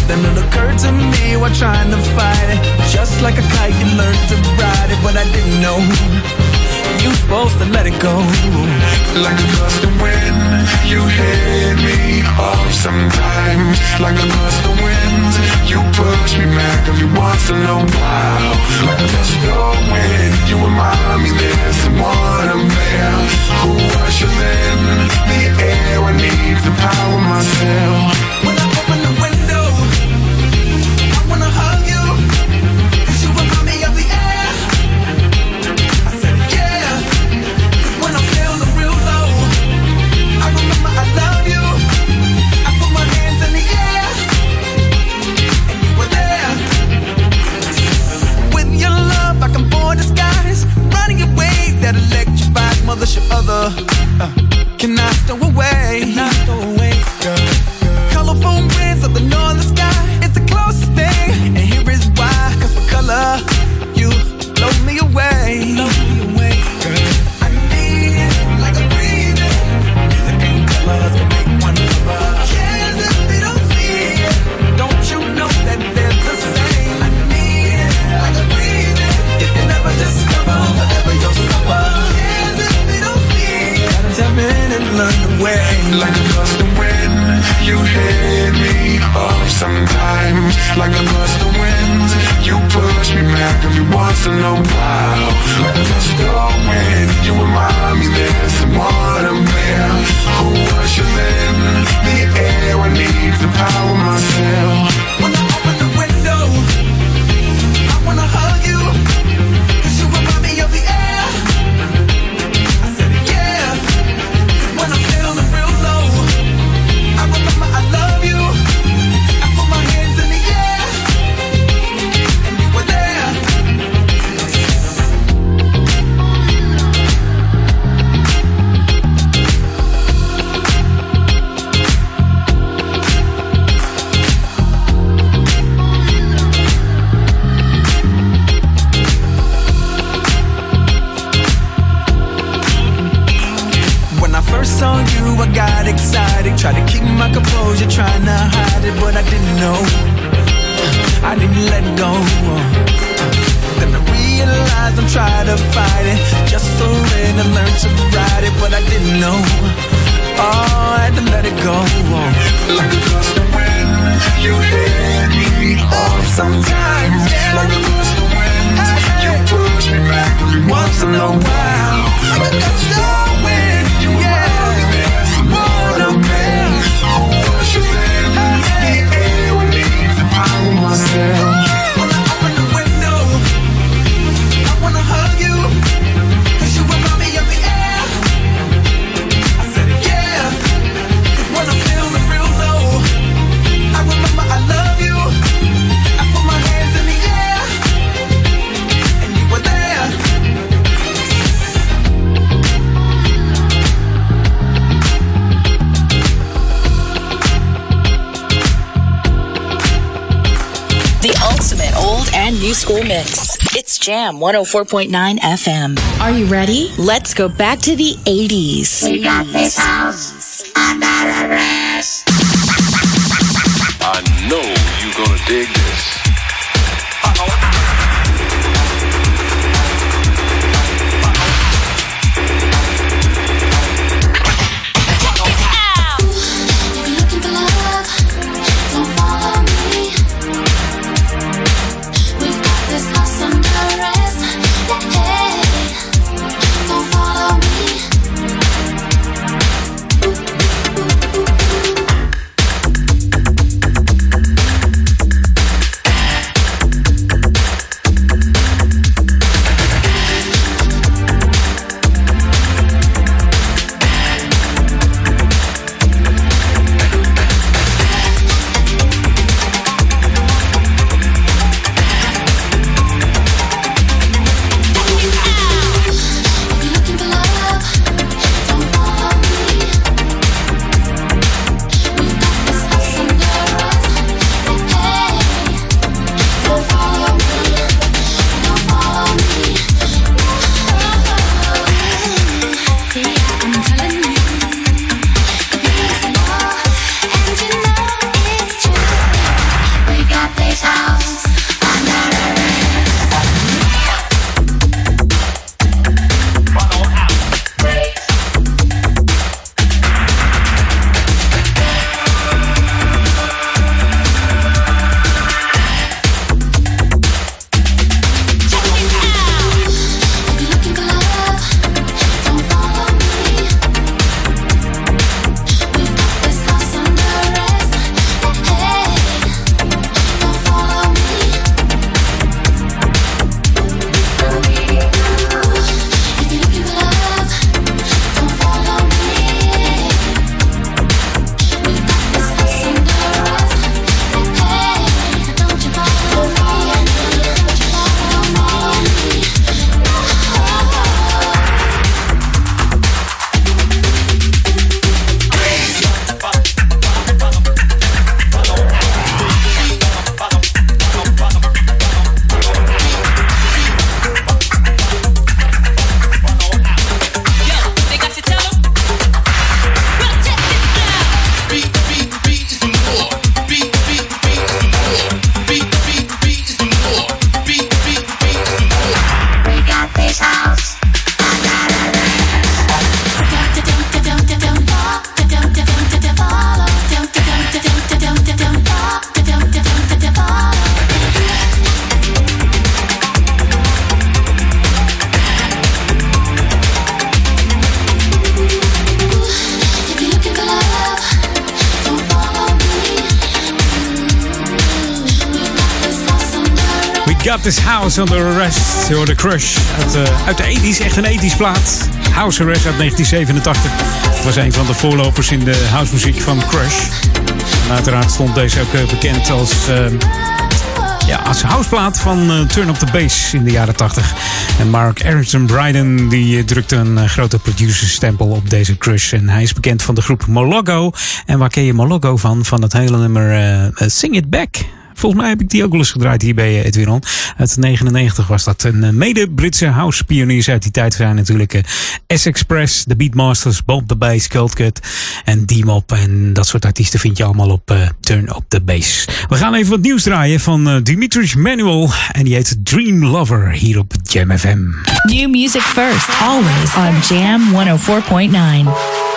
Then it occurred to me while trying to fight it. Just like a kite, you learn to ride it, but I didn't know. You supposed to let it go. Like a gust of wind, you hit me off sometimes. Like a gust of wind, you push me back every once in a while. Like a of wind, you remind me there's someone up there who ushers in the air. I need to power myself. Electrified mother should other. Uh, can I stow away? Can I stow away, learn Like a gust of wind, you hit me off sometimes. Like a gust of wind, you push me back every once in a while. Like a gust of wind, you remind me there's someone up there who ushers in the air. I need to power myself. Jam 104.9 FM. Are you ready? Let's go back to the 80s. We got this house under arrest. I know you're gonna dig House Under Arrest door The Crush. Uit, eh, uit de 80s, echt een 80s plaat. House Arrest uit 1987. Was een van de voorlopers in de housemuziek van Crush. En uiteraard stond deze ook eh, bekend als, eh, ja, als houseplaat van eh, Turn Up The Bass in de jaren 80. En Mark Erickson Bryden die drukte een eh, grote producerstempel op deze Crush. En hij is bekend van de groep Mologo. En waar ken je Mologo van? Van het hele nummer Sing It Back Volgens mij heb ik die ook wel eens gedraaid hier bij eh, Edwin Het Uit 99 was dat. Een eh, mede-Britse house-pioniers uit die tijd zijn natuurlijk eh, S-Express, The Beatmasters, Bob the Bass, Cut en Demop. En dat soort artiesten vind je allemaal op Turn Up The Bass. We gaan even wat nieuws draaien van Dimitris Manuel. En die heet Dream Lover hier op Jam FM. New music first, always on Jam 104.9.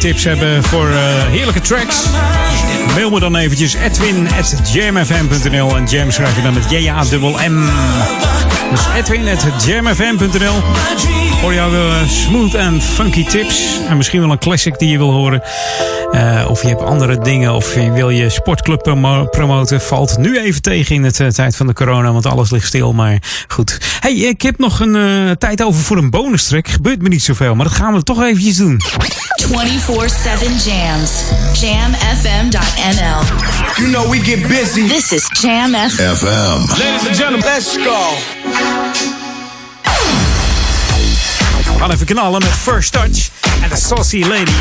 tips hebben voor eh, heerlijke tracks, mail me dan eventjes edwin.jamfm.nl en jam schrijf je dan met J-A-M-M. Dus edwin.jamfm.nl Hoor jouw eh, smooth en funky tips en misschien wel een classic die je wil horen. Eh, of je hebt andere dingen of je wil je sportclub promoten. Valt nu even tegen in de tijd van de corona, want alles ligt stil. Maar goed. hey, ik heb nog een tijd over voor een bonus track. Gebeurt me niet zoveel, maar dat gaan we toch eventjes doen. 24-7 jams. Jamfm.nl. You know we get busy. This is Jam FM. Ladies and gentlemen, let's go. We gaan even knallen met First Touch en de Saucy Lady.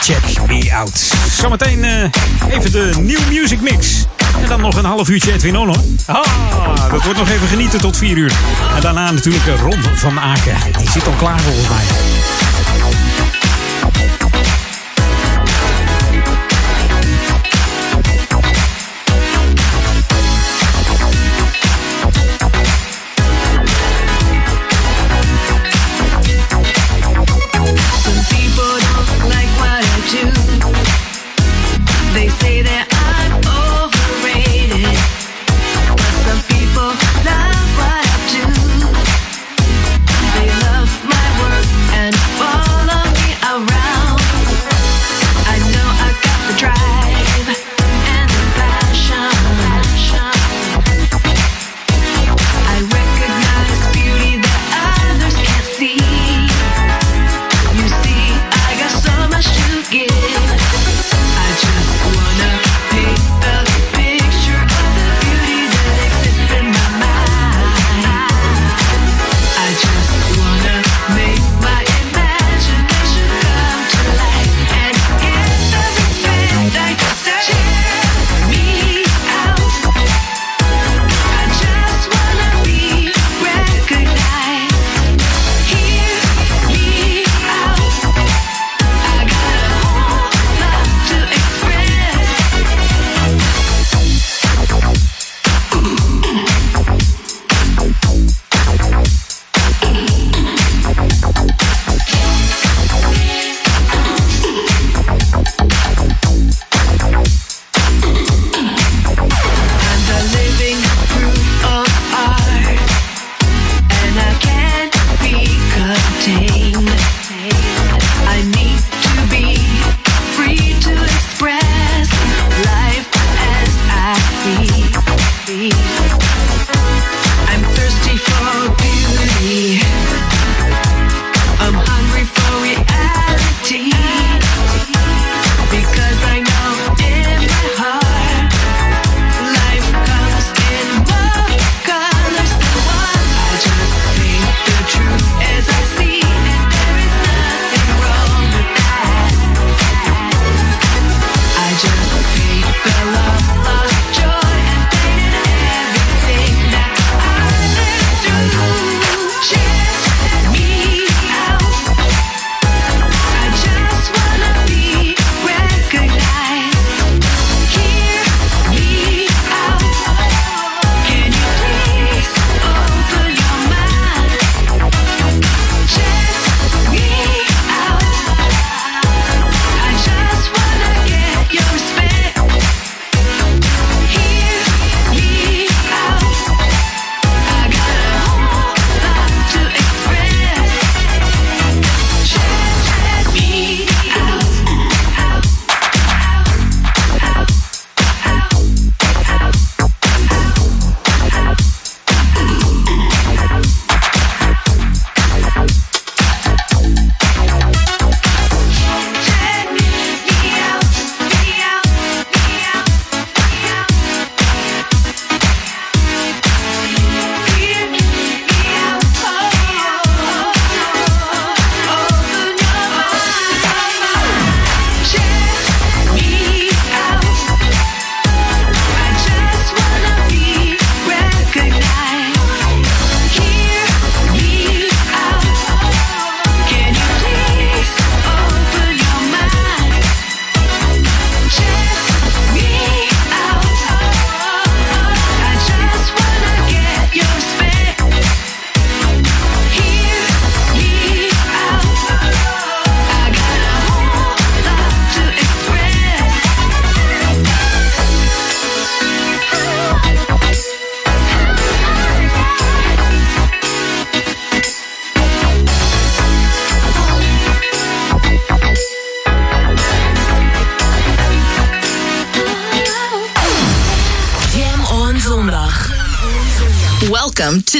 Check me out. Zometeen eh, even de New Music Mix. En dan nog een half uurtje Edwin On, hoor. Ah, dat wordt nog even genieten tot 4 uur. En daarna natuurlijk eh, Ron van Aken. Die zit al klaar volgens mij.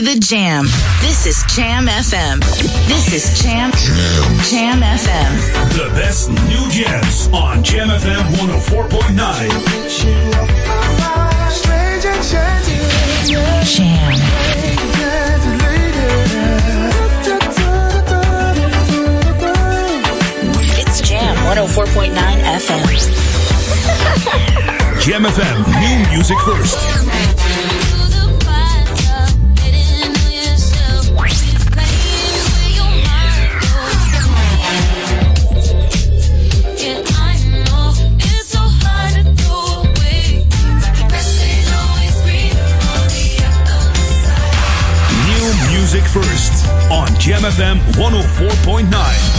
the jam. This is Jam FM. This is Jam Jam, jam FM. The best new jams on Jam FM 104.9. Jam. It's Jam 104.9 FM. Jam FM, new music first. FM 104.9.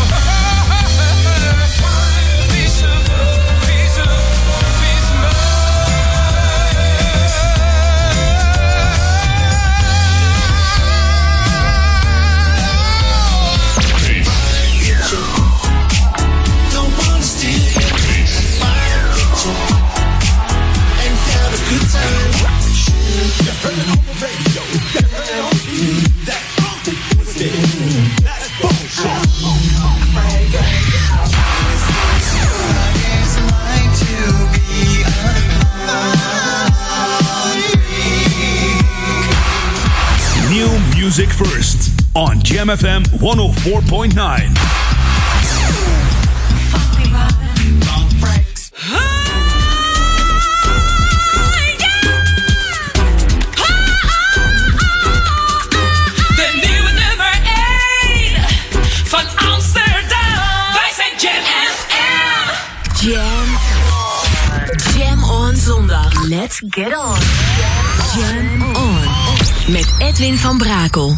MFM 104.9. Ah yeah. Ah ah ah ah ah ah. De nieuwe nummer één van Amsterdam. Wij zijn MFM. Jam. Jam on zondag. Let's get on. Jam on. Met Edwin van Brakel.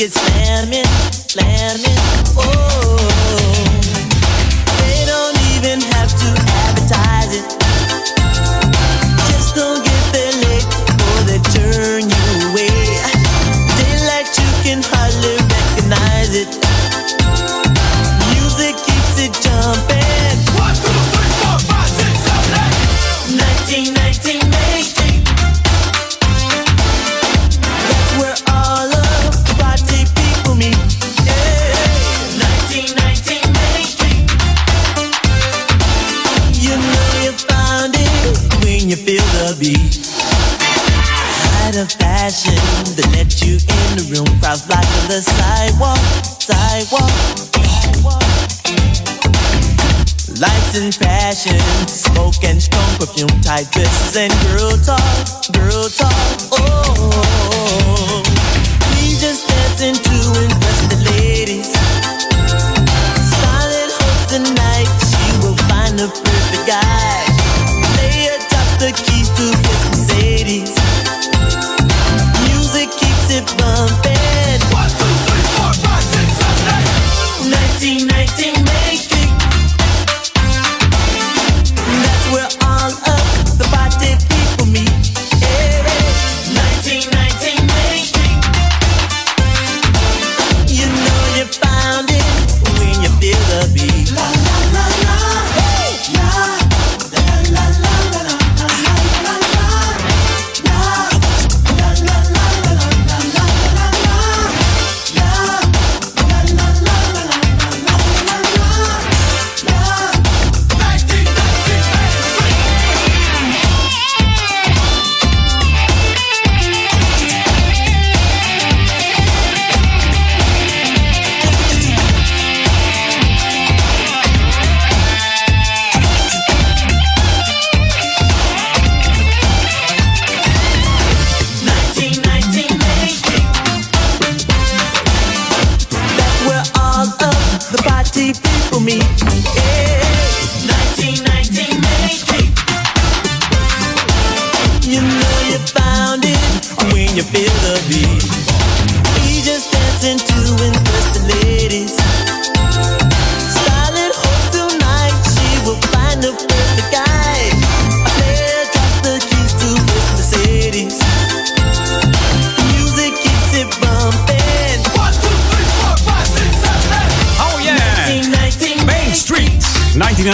niggas.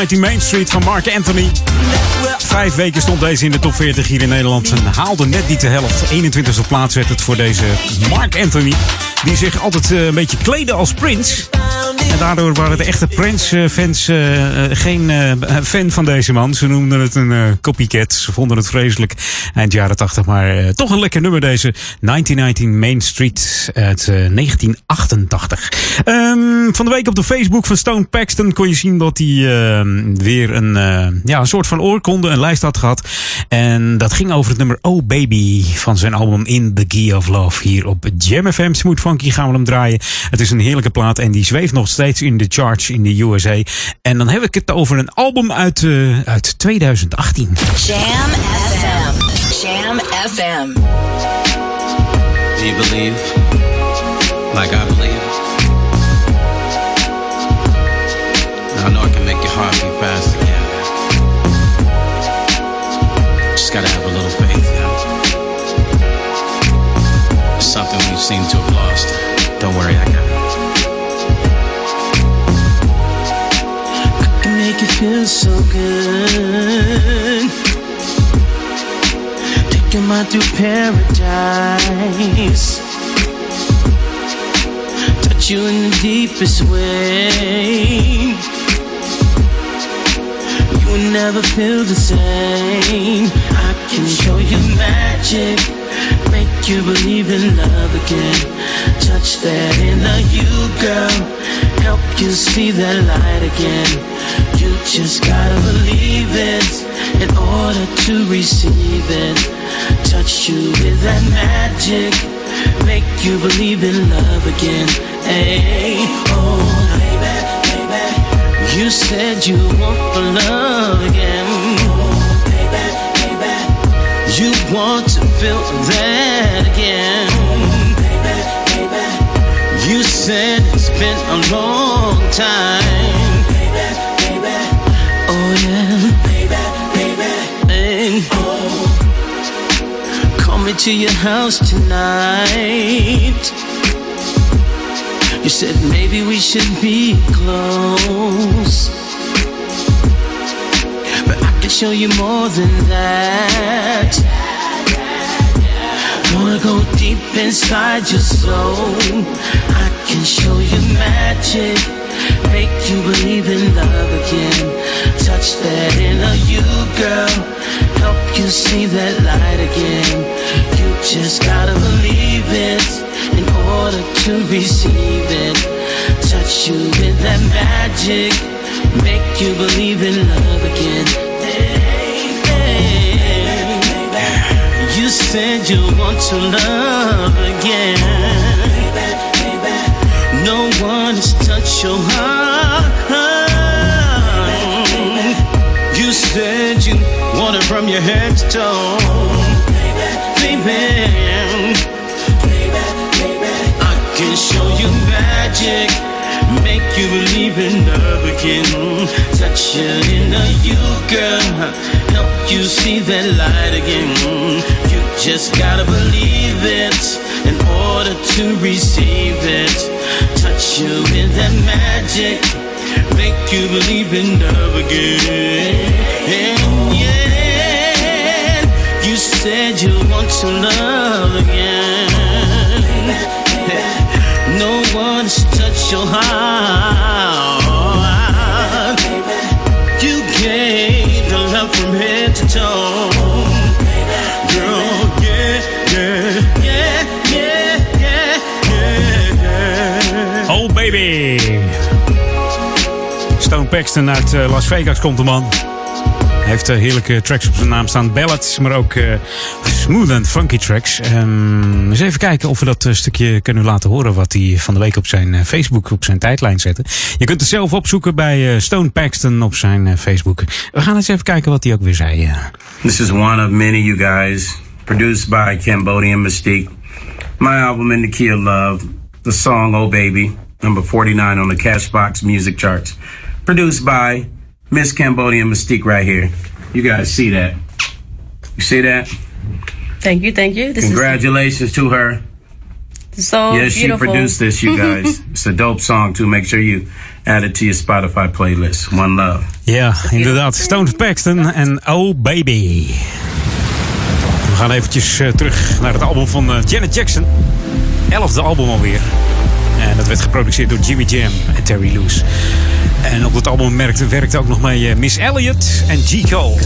1919 Main Street van Mark Anthony. Vijf weken stond deze in de top 40 hier in Nederland. En haalde net niet de helft. 21e plaats werd het voor deze Mark Anthony. Die zich altijd eh, een beetje kleedde als Prince. Daardoor waren de echte Prince-fans eh, eh, geen eh, fan van deze man. Ze noemden het een copycat. Ze vonden het vreselijk eind jaren 80. Maar toch een lekker nummer deze. 1919 Main Street uit eh, 1988. Ehm, van de week op de Facebook van Stone Paxton kon je zien dat hij ehm, weer een, ja, een soort van oorkonde, een lijst had gehad. En dat ging over het nummer Oh Baby van zijn album In the Key of Love. Hier op Jam FM Smooth Funky gaan we hem draaien. Het is een heerlijke plaat en die zweeft nog steeds in de charts in de USA. En dan heb ik het over een album uit, eh, uit 2018. Jam FM. Jam FM. Do you believe? Like I believe? Now I know I can make your heart beat fast again. Just gotta have a little faith, you know? It's something we seem to have lost. Don't worry, I got it. Feel so good. Your mind through paradise. Touch you in the deepest way. You will never feel the same. I can show you magic. Make you believe in love again. Touch that inner you, girl. Help you see that light again. You just gotta believe it in order to receive it. Touch you with that magic. Make you believe in love again. Hey, oh, baby, baby. You said you want the love again. You want to feel that again. You said it's been a long time. Oh yeah. Hey. Coming to your house tonight. You said maybe we should be close. Can show you more than that. Wanna go deep inside your soul. I can show you magic. Make you believe in love again. Touch that inner you, girl. Help you see that light again. You just gotta believe it in order to receive it. Touch you with that magic. Make you believe in love again. You said you want to love again. No one has touched your heart. You said you want it from your head to toe. Baby, I can show you magic. You believe in love again. Touch you in you, girl. Help you see that light again. You just gotta believe it in order to receive it. Touch you with that magic. Make you believe in love again. And Yeah. You said you want to love again. No one's touched your heart. You gave the love from head to toe. Girl, yeah, yeah, yeah, yeah. Oh baby. Stone Paxton uit eh, Las Vegas komt de man. Hij heeft eh, heerlijke tracks op zijn naam staan. Ballads, maar ook eh, smooth and funky tracks. Ehm, eens even kijken of we dat eh, stukje kunnen laten horen... wat hij van de week op zijn Facebook, op zijn tijdlijn zette. Je kunt het zelf opzoeken bij Stone Paxton op zijn Facebook. We gaan eens even kijken wat hij ook weer zei. This is one of many, you guys. Produced by Cambodian Mystique. My album, In the Key of Love. The song, Oh Baby. Number 49 on the Cashbox music charts. Produced by Miss Cambodian Mystique right here. You guys see that? You see that? Thank you, thank you. This Congratulations to her. is So yes, she produced this, you guys. it's a dope song too. Make sure you add it to your Spotify playlist. One love. Ja, inderdaad. Stone Paxton en Oh Baby. We gaan eventjes eh, terug naar het album van eh, Janet Jackson. Elfde album alweer. En dat werd geproduceerd door Jimmy Jam en Terry Lewis. En op dat album werkte, werkte ook nog mee eh, Miss Elliott en G. Cole.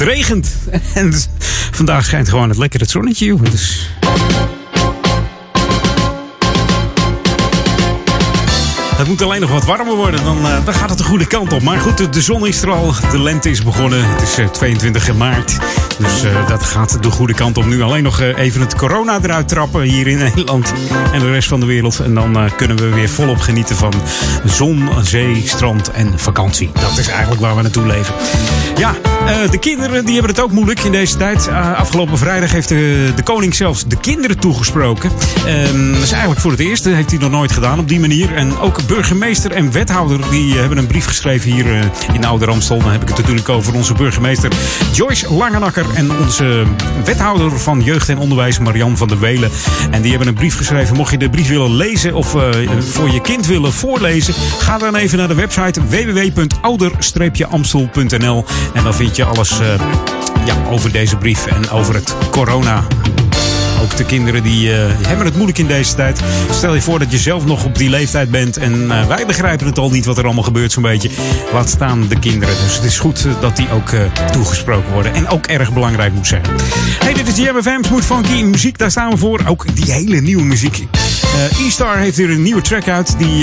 Het regent. En vandaag schijnt gewoon het lekkere zonnetje. Dus Het moet alleen nog wat warmer worden, dan, eh, dan gaat het de goede kant op. Maar goed, de, zon is er al, de lente is begonnen. Het is eh, 22 maart, dus eh, dat gaat de goede kant op. Nu alleen nog eh, even het corona eruit trappen hier in Nederland en de rest van de wereld. En dan eh, kunnen we weer volop genieten van zon, zee, strand en vakantie. Dat is eigenlijk waar we naartoe leven. Ja, eh, de kinderen die hebben het ook moeilijk in deze tijd. Eh, afgelopen vrijdag heeft de, de koning zelfs de kinderen toegesproken. Ehm, dat is eigenlijk voor het eerst. Dat heeft hij nog nooit gedaan op die manier. En ook burgemeester en wethouder die hebben een brief geschreven hier eh, in Oude Ramstel. Dan heb ik het natuurlijk over onze burgemeester Joyce Langenakker. En onze wethouder van jeugd en onderwijs Marian van der Welen. En die hebben een brief geschreven. Mocht je de brief willen lezen of eh, voor je kind willen voorlezen. Ga dan even naar de website www.ouder-amstel.nl. En dan vind je alles eh, ja, over deze brief en over het corona. Ook de kinderen die eh, hebben het moeilijk in deze tijd. Stel je voor dat je zelf nog op die leeftijd bent. En eh, wij begrijpen het al niet wat er allemaal gebeurt zo'n beetje. Laat staan de kinderen. Dus het is goed eh, dat die ook toegesproken worden. En ook erg belangrijk moet zijn. Hey, dit is JMFM Smooth Funky muziek. Daar staan we voor. Ook die hele nieuwe muziek. E-Star heeft weer een nieuwe track uit. Die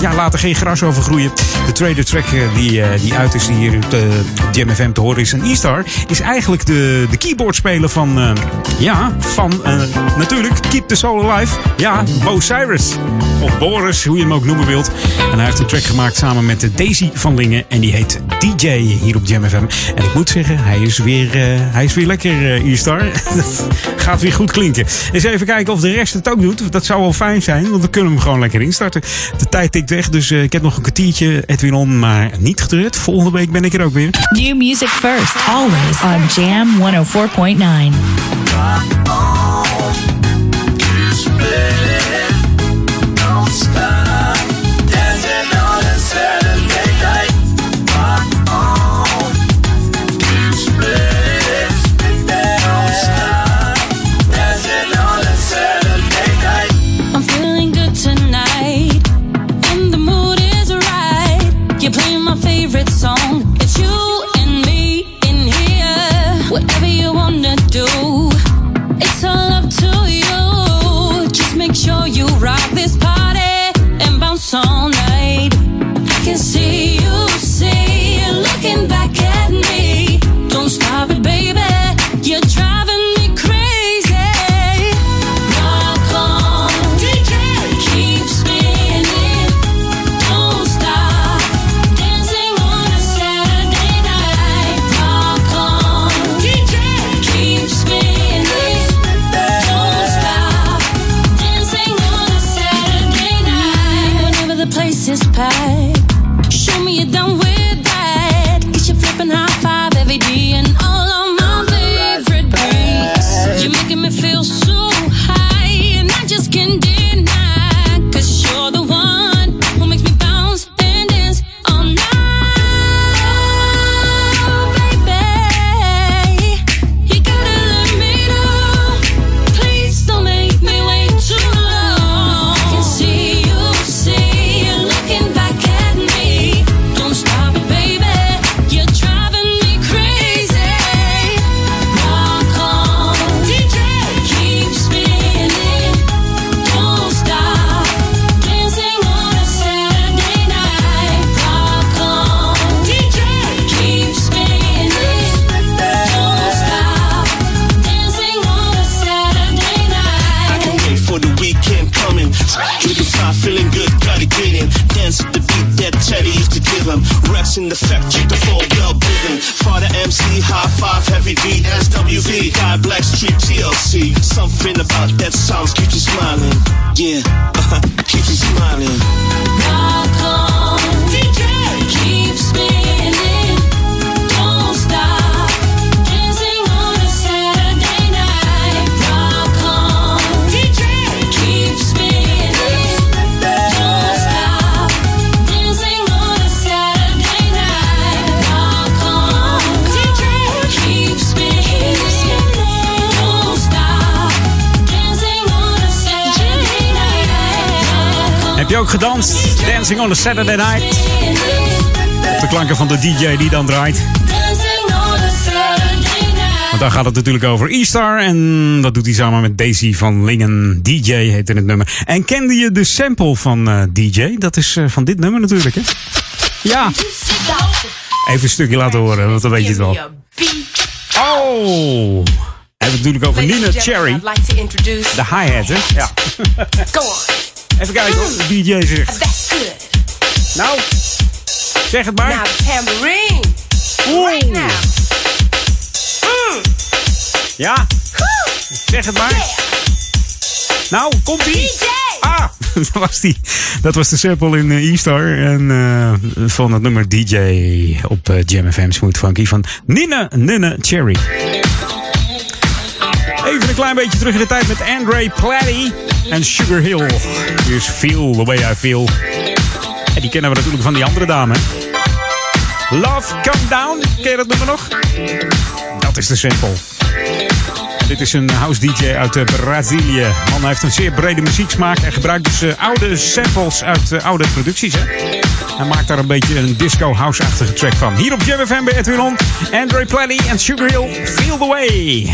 ja, laat er geen gras over groeien. De tweede track die, die uit is, die hier op, de, op Jam FM te horen is. En E-Star is eigenlijk de, de keyboardspeler van, ja, van natuurlijk Keep the Soul Alive. Ja, Bo Cyrus. Of Boris, hoe je hem ook noemen wilt. En hij heeft een track gemaakt samen met Daisy van Lingen. En die heet DJ hier op Jam FM. En ik moet zeggen, hij is weer, eh, hij is weer lekker, eh, E-Star. Gaat weer goed klinken. Eens even kijken of de rest het ook doet. Dat zou wel fijn zijn, want dan kunnen we hem gewoon lekker instarten. De tijd tikt weg, dus eh, ik heb nog een kwartiertje Edwin on, maar niet getreurd. Volgende week ben ik er ook weer. New music first, always on Jam 104.9. Don't Saturday Night. Op de klanken van de DJ die dan draait. Want daar gaat het natuurlijk over E-Star. En dat doet hij samen met Daisy van Lingen. DJ heette het nummer. En kende je de sample van eh, DJ? Dat is eh, van dit nummer natuurlijk, hè? Ja. Even een stukje laten horen, want dan weet je het wel. Oh! We hebben het natuurlijk over Nina Cherry. De hi-hat, hè? Ja. Go on. Even kijken hoor, de DJ zegt. Nou, zeg het maar. Now the tambourine. Right now. Mm. Ja, zeg het maar. Nou, komt ie. Ah, dat was, die. dat was de sample in eh, E-Star. En eh, van het nummer DJ op eh, Jam FM Smooth Funky van Nina Nina Cherry. Even een klein beetje terug in de tijd met Andre Platty en Sugar Hill. Is Feel the Way I Feel. En die kennen we natuurlijk van die andere dame. Love Come Down, ken je dat nummer nog? Dat is de sample. Dit is een house DJ uit eh, Brazilië. Man heeft een zeer brede muzieksmaak en gebruikt dus eh, oude samples uit eh, oude producties. Hè? Hij maakt daar een beetje een disco house-achtige track van. Hier op Jam FM bij Edwin On, Andre Platty en Sugar Hill, Feel the Way.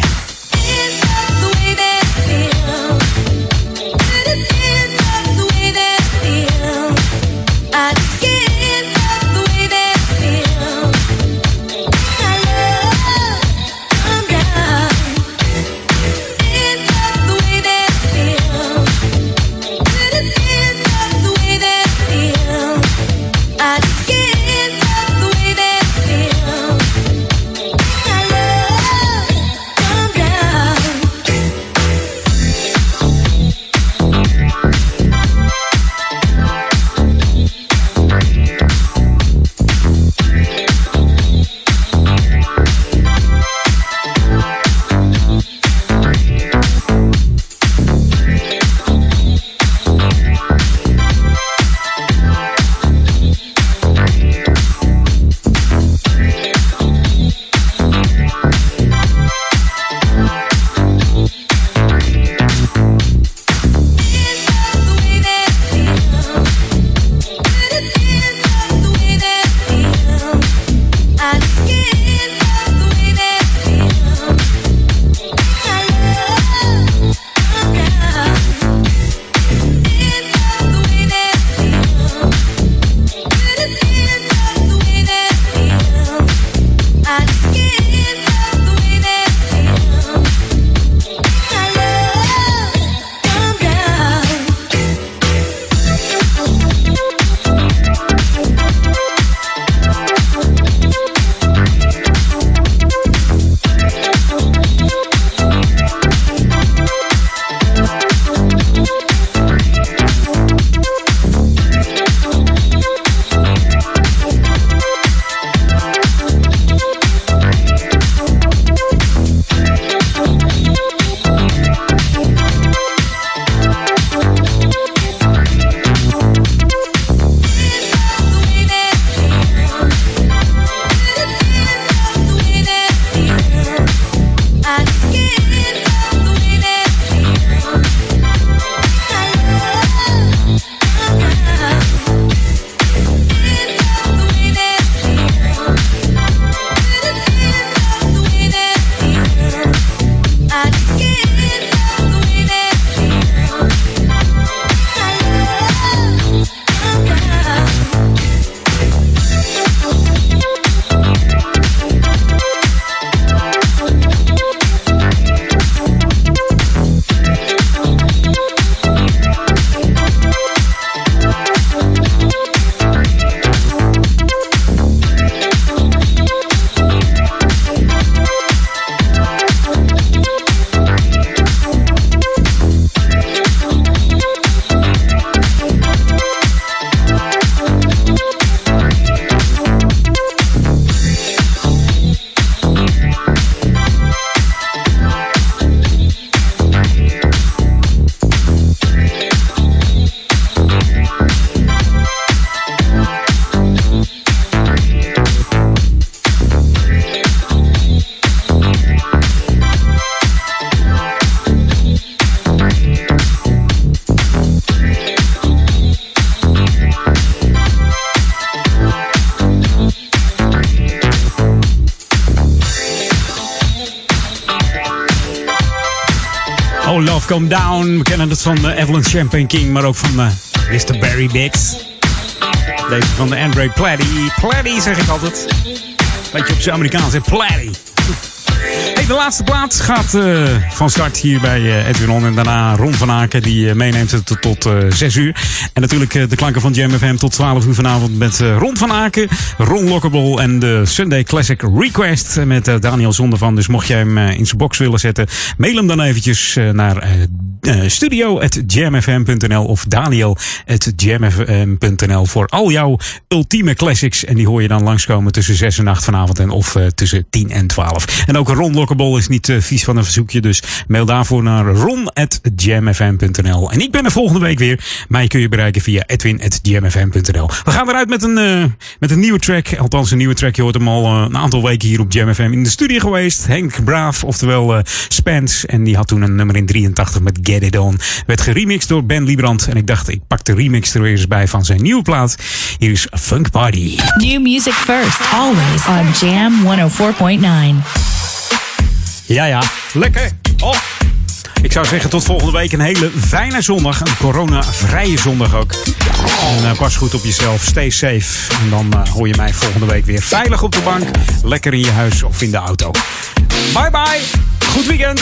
Come Down. We kennen het van uh, Evelyn Champagne King, maar ook van uh, Mr. Barry Biggs. Deze van de Andre Platty. Platty zeg ik altijd. Beetje op zijn Amerikaans? Platty. De laatste plaat gaat uh, van start hier bij uh, Edwin On. En daarna Ron van Aken, die uh, meeneemt tot, tot 6 uur. En natuurlijk de klanken van Jam FM tot 12 uur vanavond met Ron van Aken, Ron Lockable en de Sunday Classic Request met Daniel Zondervan. Dus mocht jij hem in zijn box willen zetten, mail hem dan eventjes naar studio.jamfm.nl of daniel.jamfm.nl voor al jouw ultieme classics. En die hoor je dan langskomen tussen 6 en 8 vanavond en of tussen 10 en 12. En ook Ron Lockable is niet uh, vies van een verzoekje. Dus mail daarvoor naar ron.jamfm.nl. En ik ben er volgende week weer. Mij kun je bereiken via edwin.jamfm.nl. We gaan eruit met een, met een nieuwe track. Althans, een nieuwe track. Je hoort hem al een aantal weken hier op Jam FM in de studio geweest. Henk Braaf, oftewel Spence. En die had toen een nummer in 83 met Get It On. Werd geremixed door Ben Liebrand. En ik dacht, ik pak de remix er weer eens bij van zijn nieuwe plaat. Hier is Funk Party. New music first, always on Jam 104.9. Ja, ja. Lekker. Oh. Ik zou zeggen tot volgende week een hele fijne zondag. Een corona-vrije zondag ook. En uh, pas goed op jezelf. Stay safe. En dan uh, hoor je mij volgende week weer veilig op de bank. Lekker in je huis of in de auto. Bye bye. Goed weekend.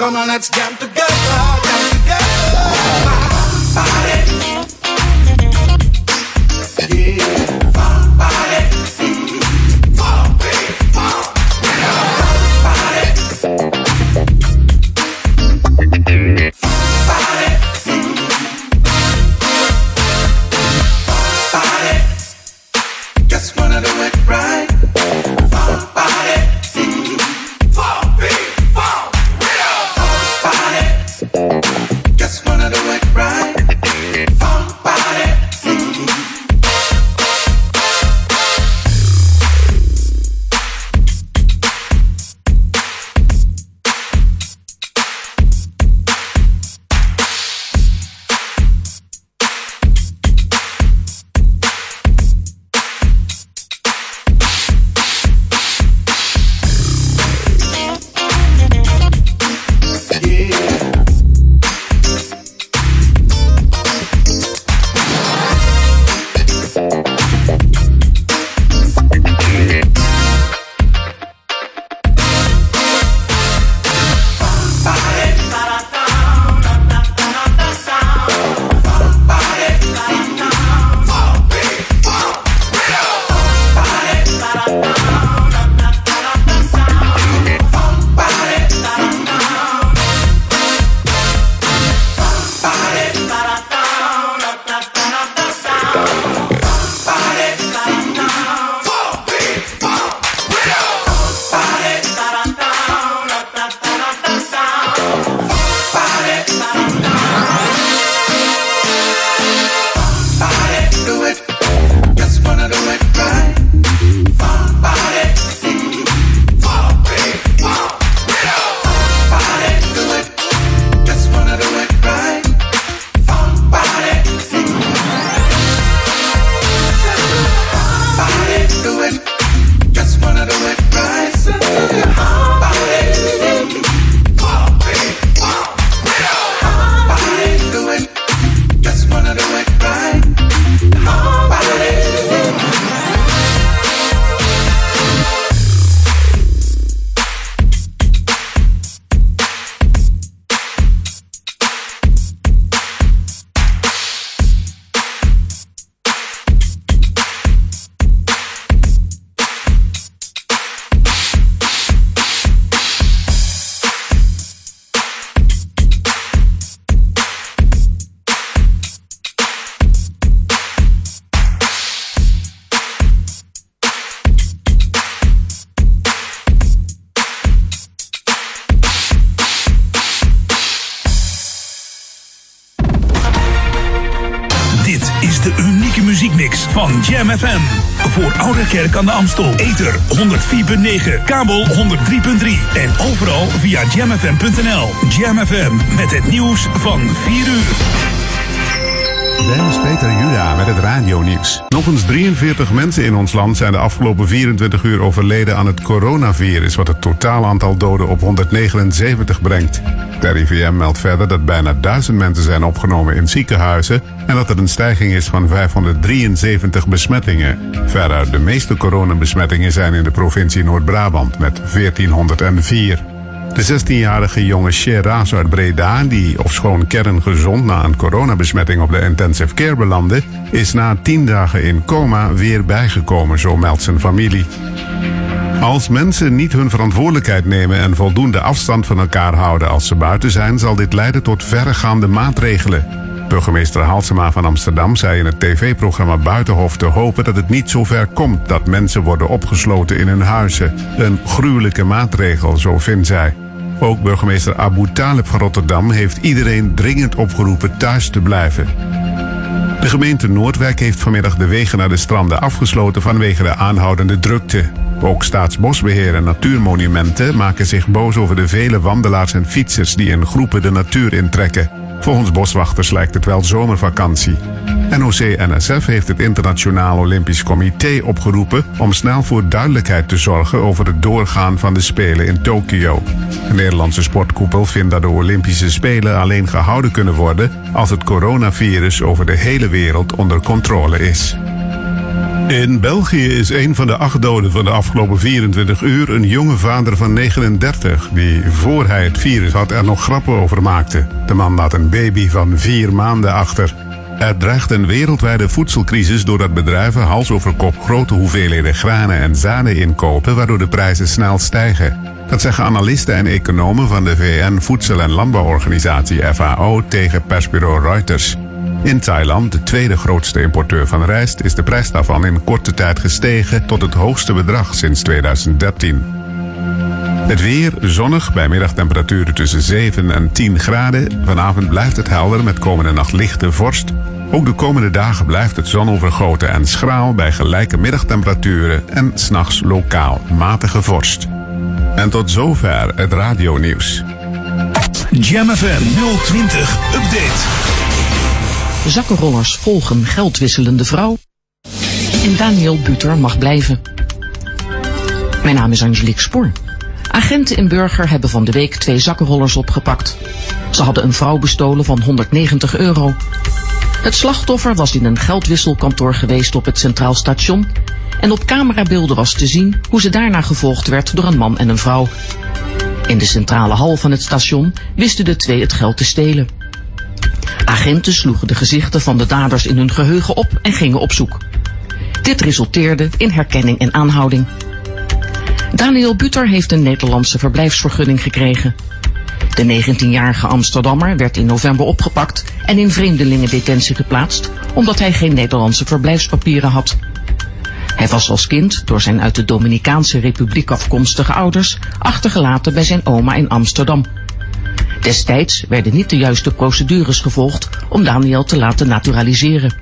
Come on, let's jump together. Amstel. Ether 104.9, kabel 103.3 en overal via jamfm.nl. Jam FM met het nieuws van 4 uur. Dennis Peter Juda met het radio-nieuws. Nog eens 43 mensen in ons land zijn de afgelopen 24 uur overleden aan het coronavirus, wat het totaal aantal doden op 179 brengt. De RIVM meldt verder dat bijna 1000 mensen zijn opgenomen in ziekenhuizen en dat er een stijging is van 573 besmettingen. Verder, de meeste coronabesmettingen zijn in de provincie Noord-Brabant met 1404. De 16-jarige jonge Sheraz uit Breda, die ofschoon kerngezond na een coronabesmetting op de intensive care belandde, is na 10 dagen in coma weer bijgekomen, zo meldt zijn familie. Als mensen niet hun verantwoordelijkheid nemen en voldoende afstand van elkaar houden als ze buiten zijn, zal dit leiden tot verregaande maatregelen. Burgemeester Halsema van Amsterdam zei in het tv-programma Buitenhof te hopen dat het niet zo ver komt dat mensen worden opgesloten in hun huizen. Een gruwelijke maatregel, zo vindt zij. Ook burgemeester Abu Talib van Rotterdam heeft iedereen dringend opgeroepen thuis te blijven. De gemeente Noordwijk heeft vanmiddag de wegen naar de stranden afgesloten vanwege de aanhoudende drukte. Ook Staatsbosbeheer en Natuurmonumenten maken zich boos over de vele wandelaars en fietsers die in groepen de natuur intrekken. Volgens boswachters lijkt het wel zomervakantie. NOC-NSF heeft het Internationaal Olympisch Comité opgeroepen om snel voor duidelijkheid te zorgen over het doorgaan van de Spelen in Tokio. De Nederlandse sportkoepel vindt dat de Olympische Spelen alleen gehouden kunnen worden als het coronavirus over de hele wereld onder controle is. In België is een van de acht doden van de afgelopen 24 uur een jonge vader van 39, die voor hij het virus had er nog grappen over maakte. De man laat een baby van vier maanden achter. Er dreigt een wereldwijde voedselcrisis doordat bedrijven hals over kop grote hoeveelheden granen en zaden inkopen, waardoor de prijzen snel stijgen. Dat zeggen analisten en economen van de VN Voedsel- en Landbouworganisatie FAO tegen persbureau Reuters. In Thailand, de tweede grootste importeur van rijst, is de prijs daarvan in korte tijd gestegen tot het hoogste bedrag sinds 2013. Het weer zonnig bij middagtemperaturen tussen 7 en 10 graden. Vanavond blijft het helder met komende nacht lichte vorst. Ook de komende dagen blijft het zonovergoten en schraal bij gelijke middagtemperaturen en s'nachts lokaal matige vorst. En tot zover het radionieuws. Jam FM 020 Update. Zakkenrollers volgen geldwisselende vrouw. En Daniel Buter mag blijven. Mijn naam is Angelique Spoor. Agenten in Burger hebben van de week twee zakkenrollers opgepakt. Ze hadden een vrouw bestolen van 190 euro. Het slachtoffer was in een geldwisselkantoor geweest op het Centraal Station. En op camerabeelden was te zien hoe ze daarna gevolgd werd door een man en een vrouw. In de centrale hal van het station wisten de twee het geld te stelen. Agenten sloegen de gezichten van de daders in hun geheugen op en gingen op zoek. Dit resulteerde in herkenning en aanhouding. Daniel Buter heeft een Nederlandse verblijfsvergunning gekregen. De 19-jarige Amsterdammer werd in november opgepakt en in vreemdelingendetentie geplaatst omdat hij geen Nederlandse verblijfspapieren had. Hij was als kind door zijn uit de Dominicaanse Republiek afkomstige ouders achtergelaten bij zijn oma in Amsterdam. Destijds werden niet de juiste procedures gevolgd om Daniel te laten naturaliseren.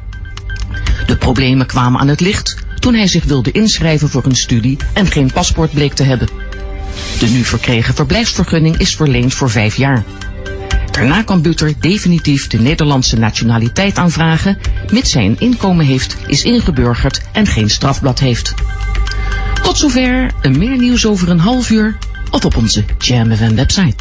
De problemen kwamen aan het licht toen hij zich wilde inschrijven voor een studie en geen paspoort bleek te hebben. De nu verkregen verblijfsvergunning is verleend voor vijf jaar. Daarna kan Buter definitief de Nederlandse nationaliteit aanvragen, mits hij een inkomen heeft, is ingeburgerd en geen strafblad heeft. Tot zover, een meer nieuws over een half uur of op onze Jam FM website.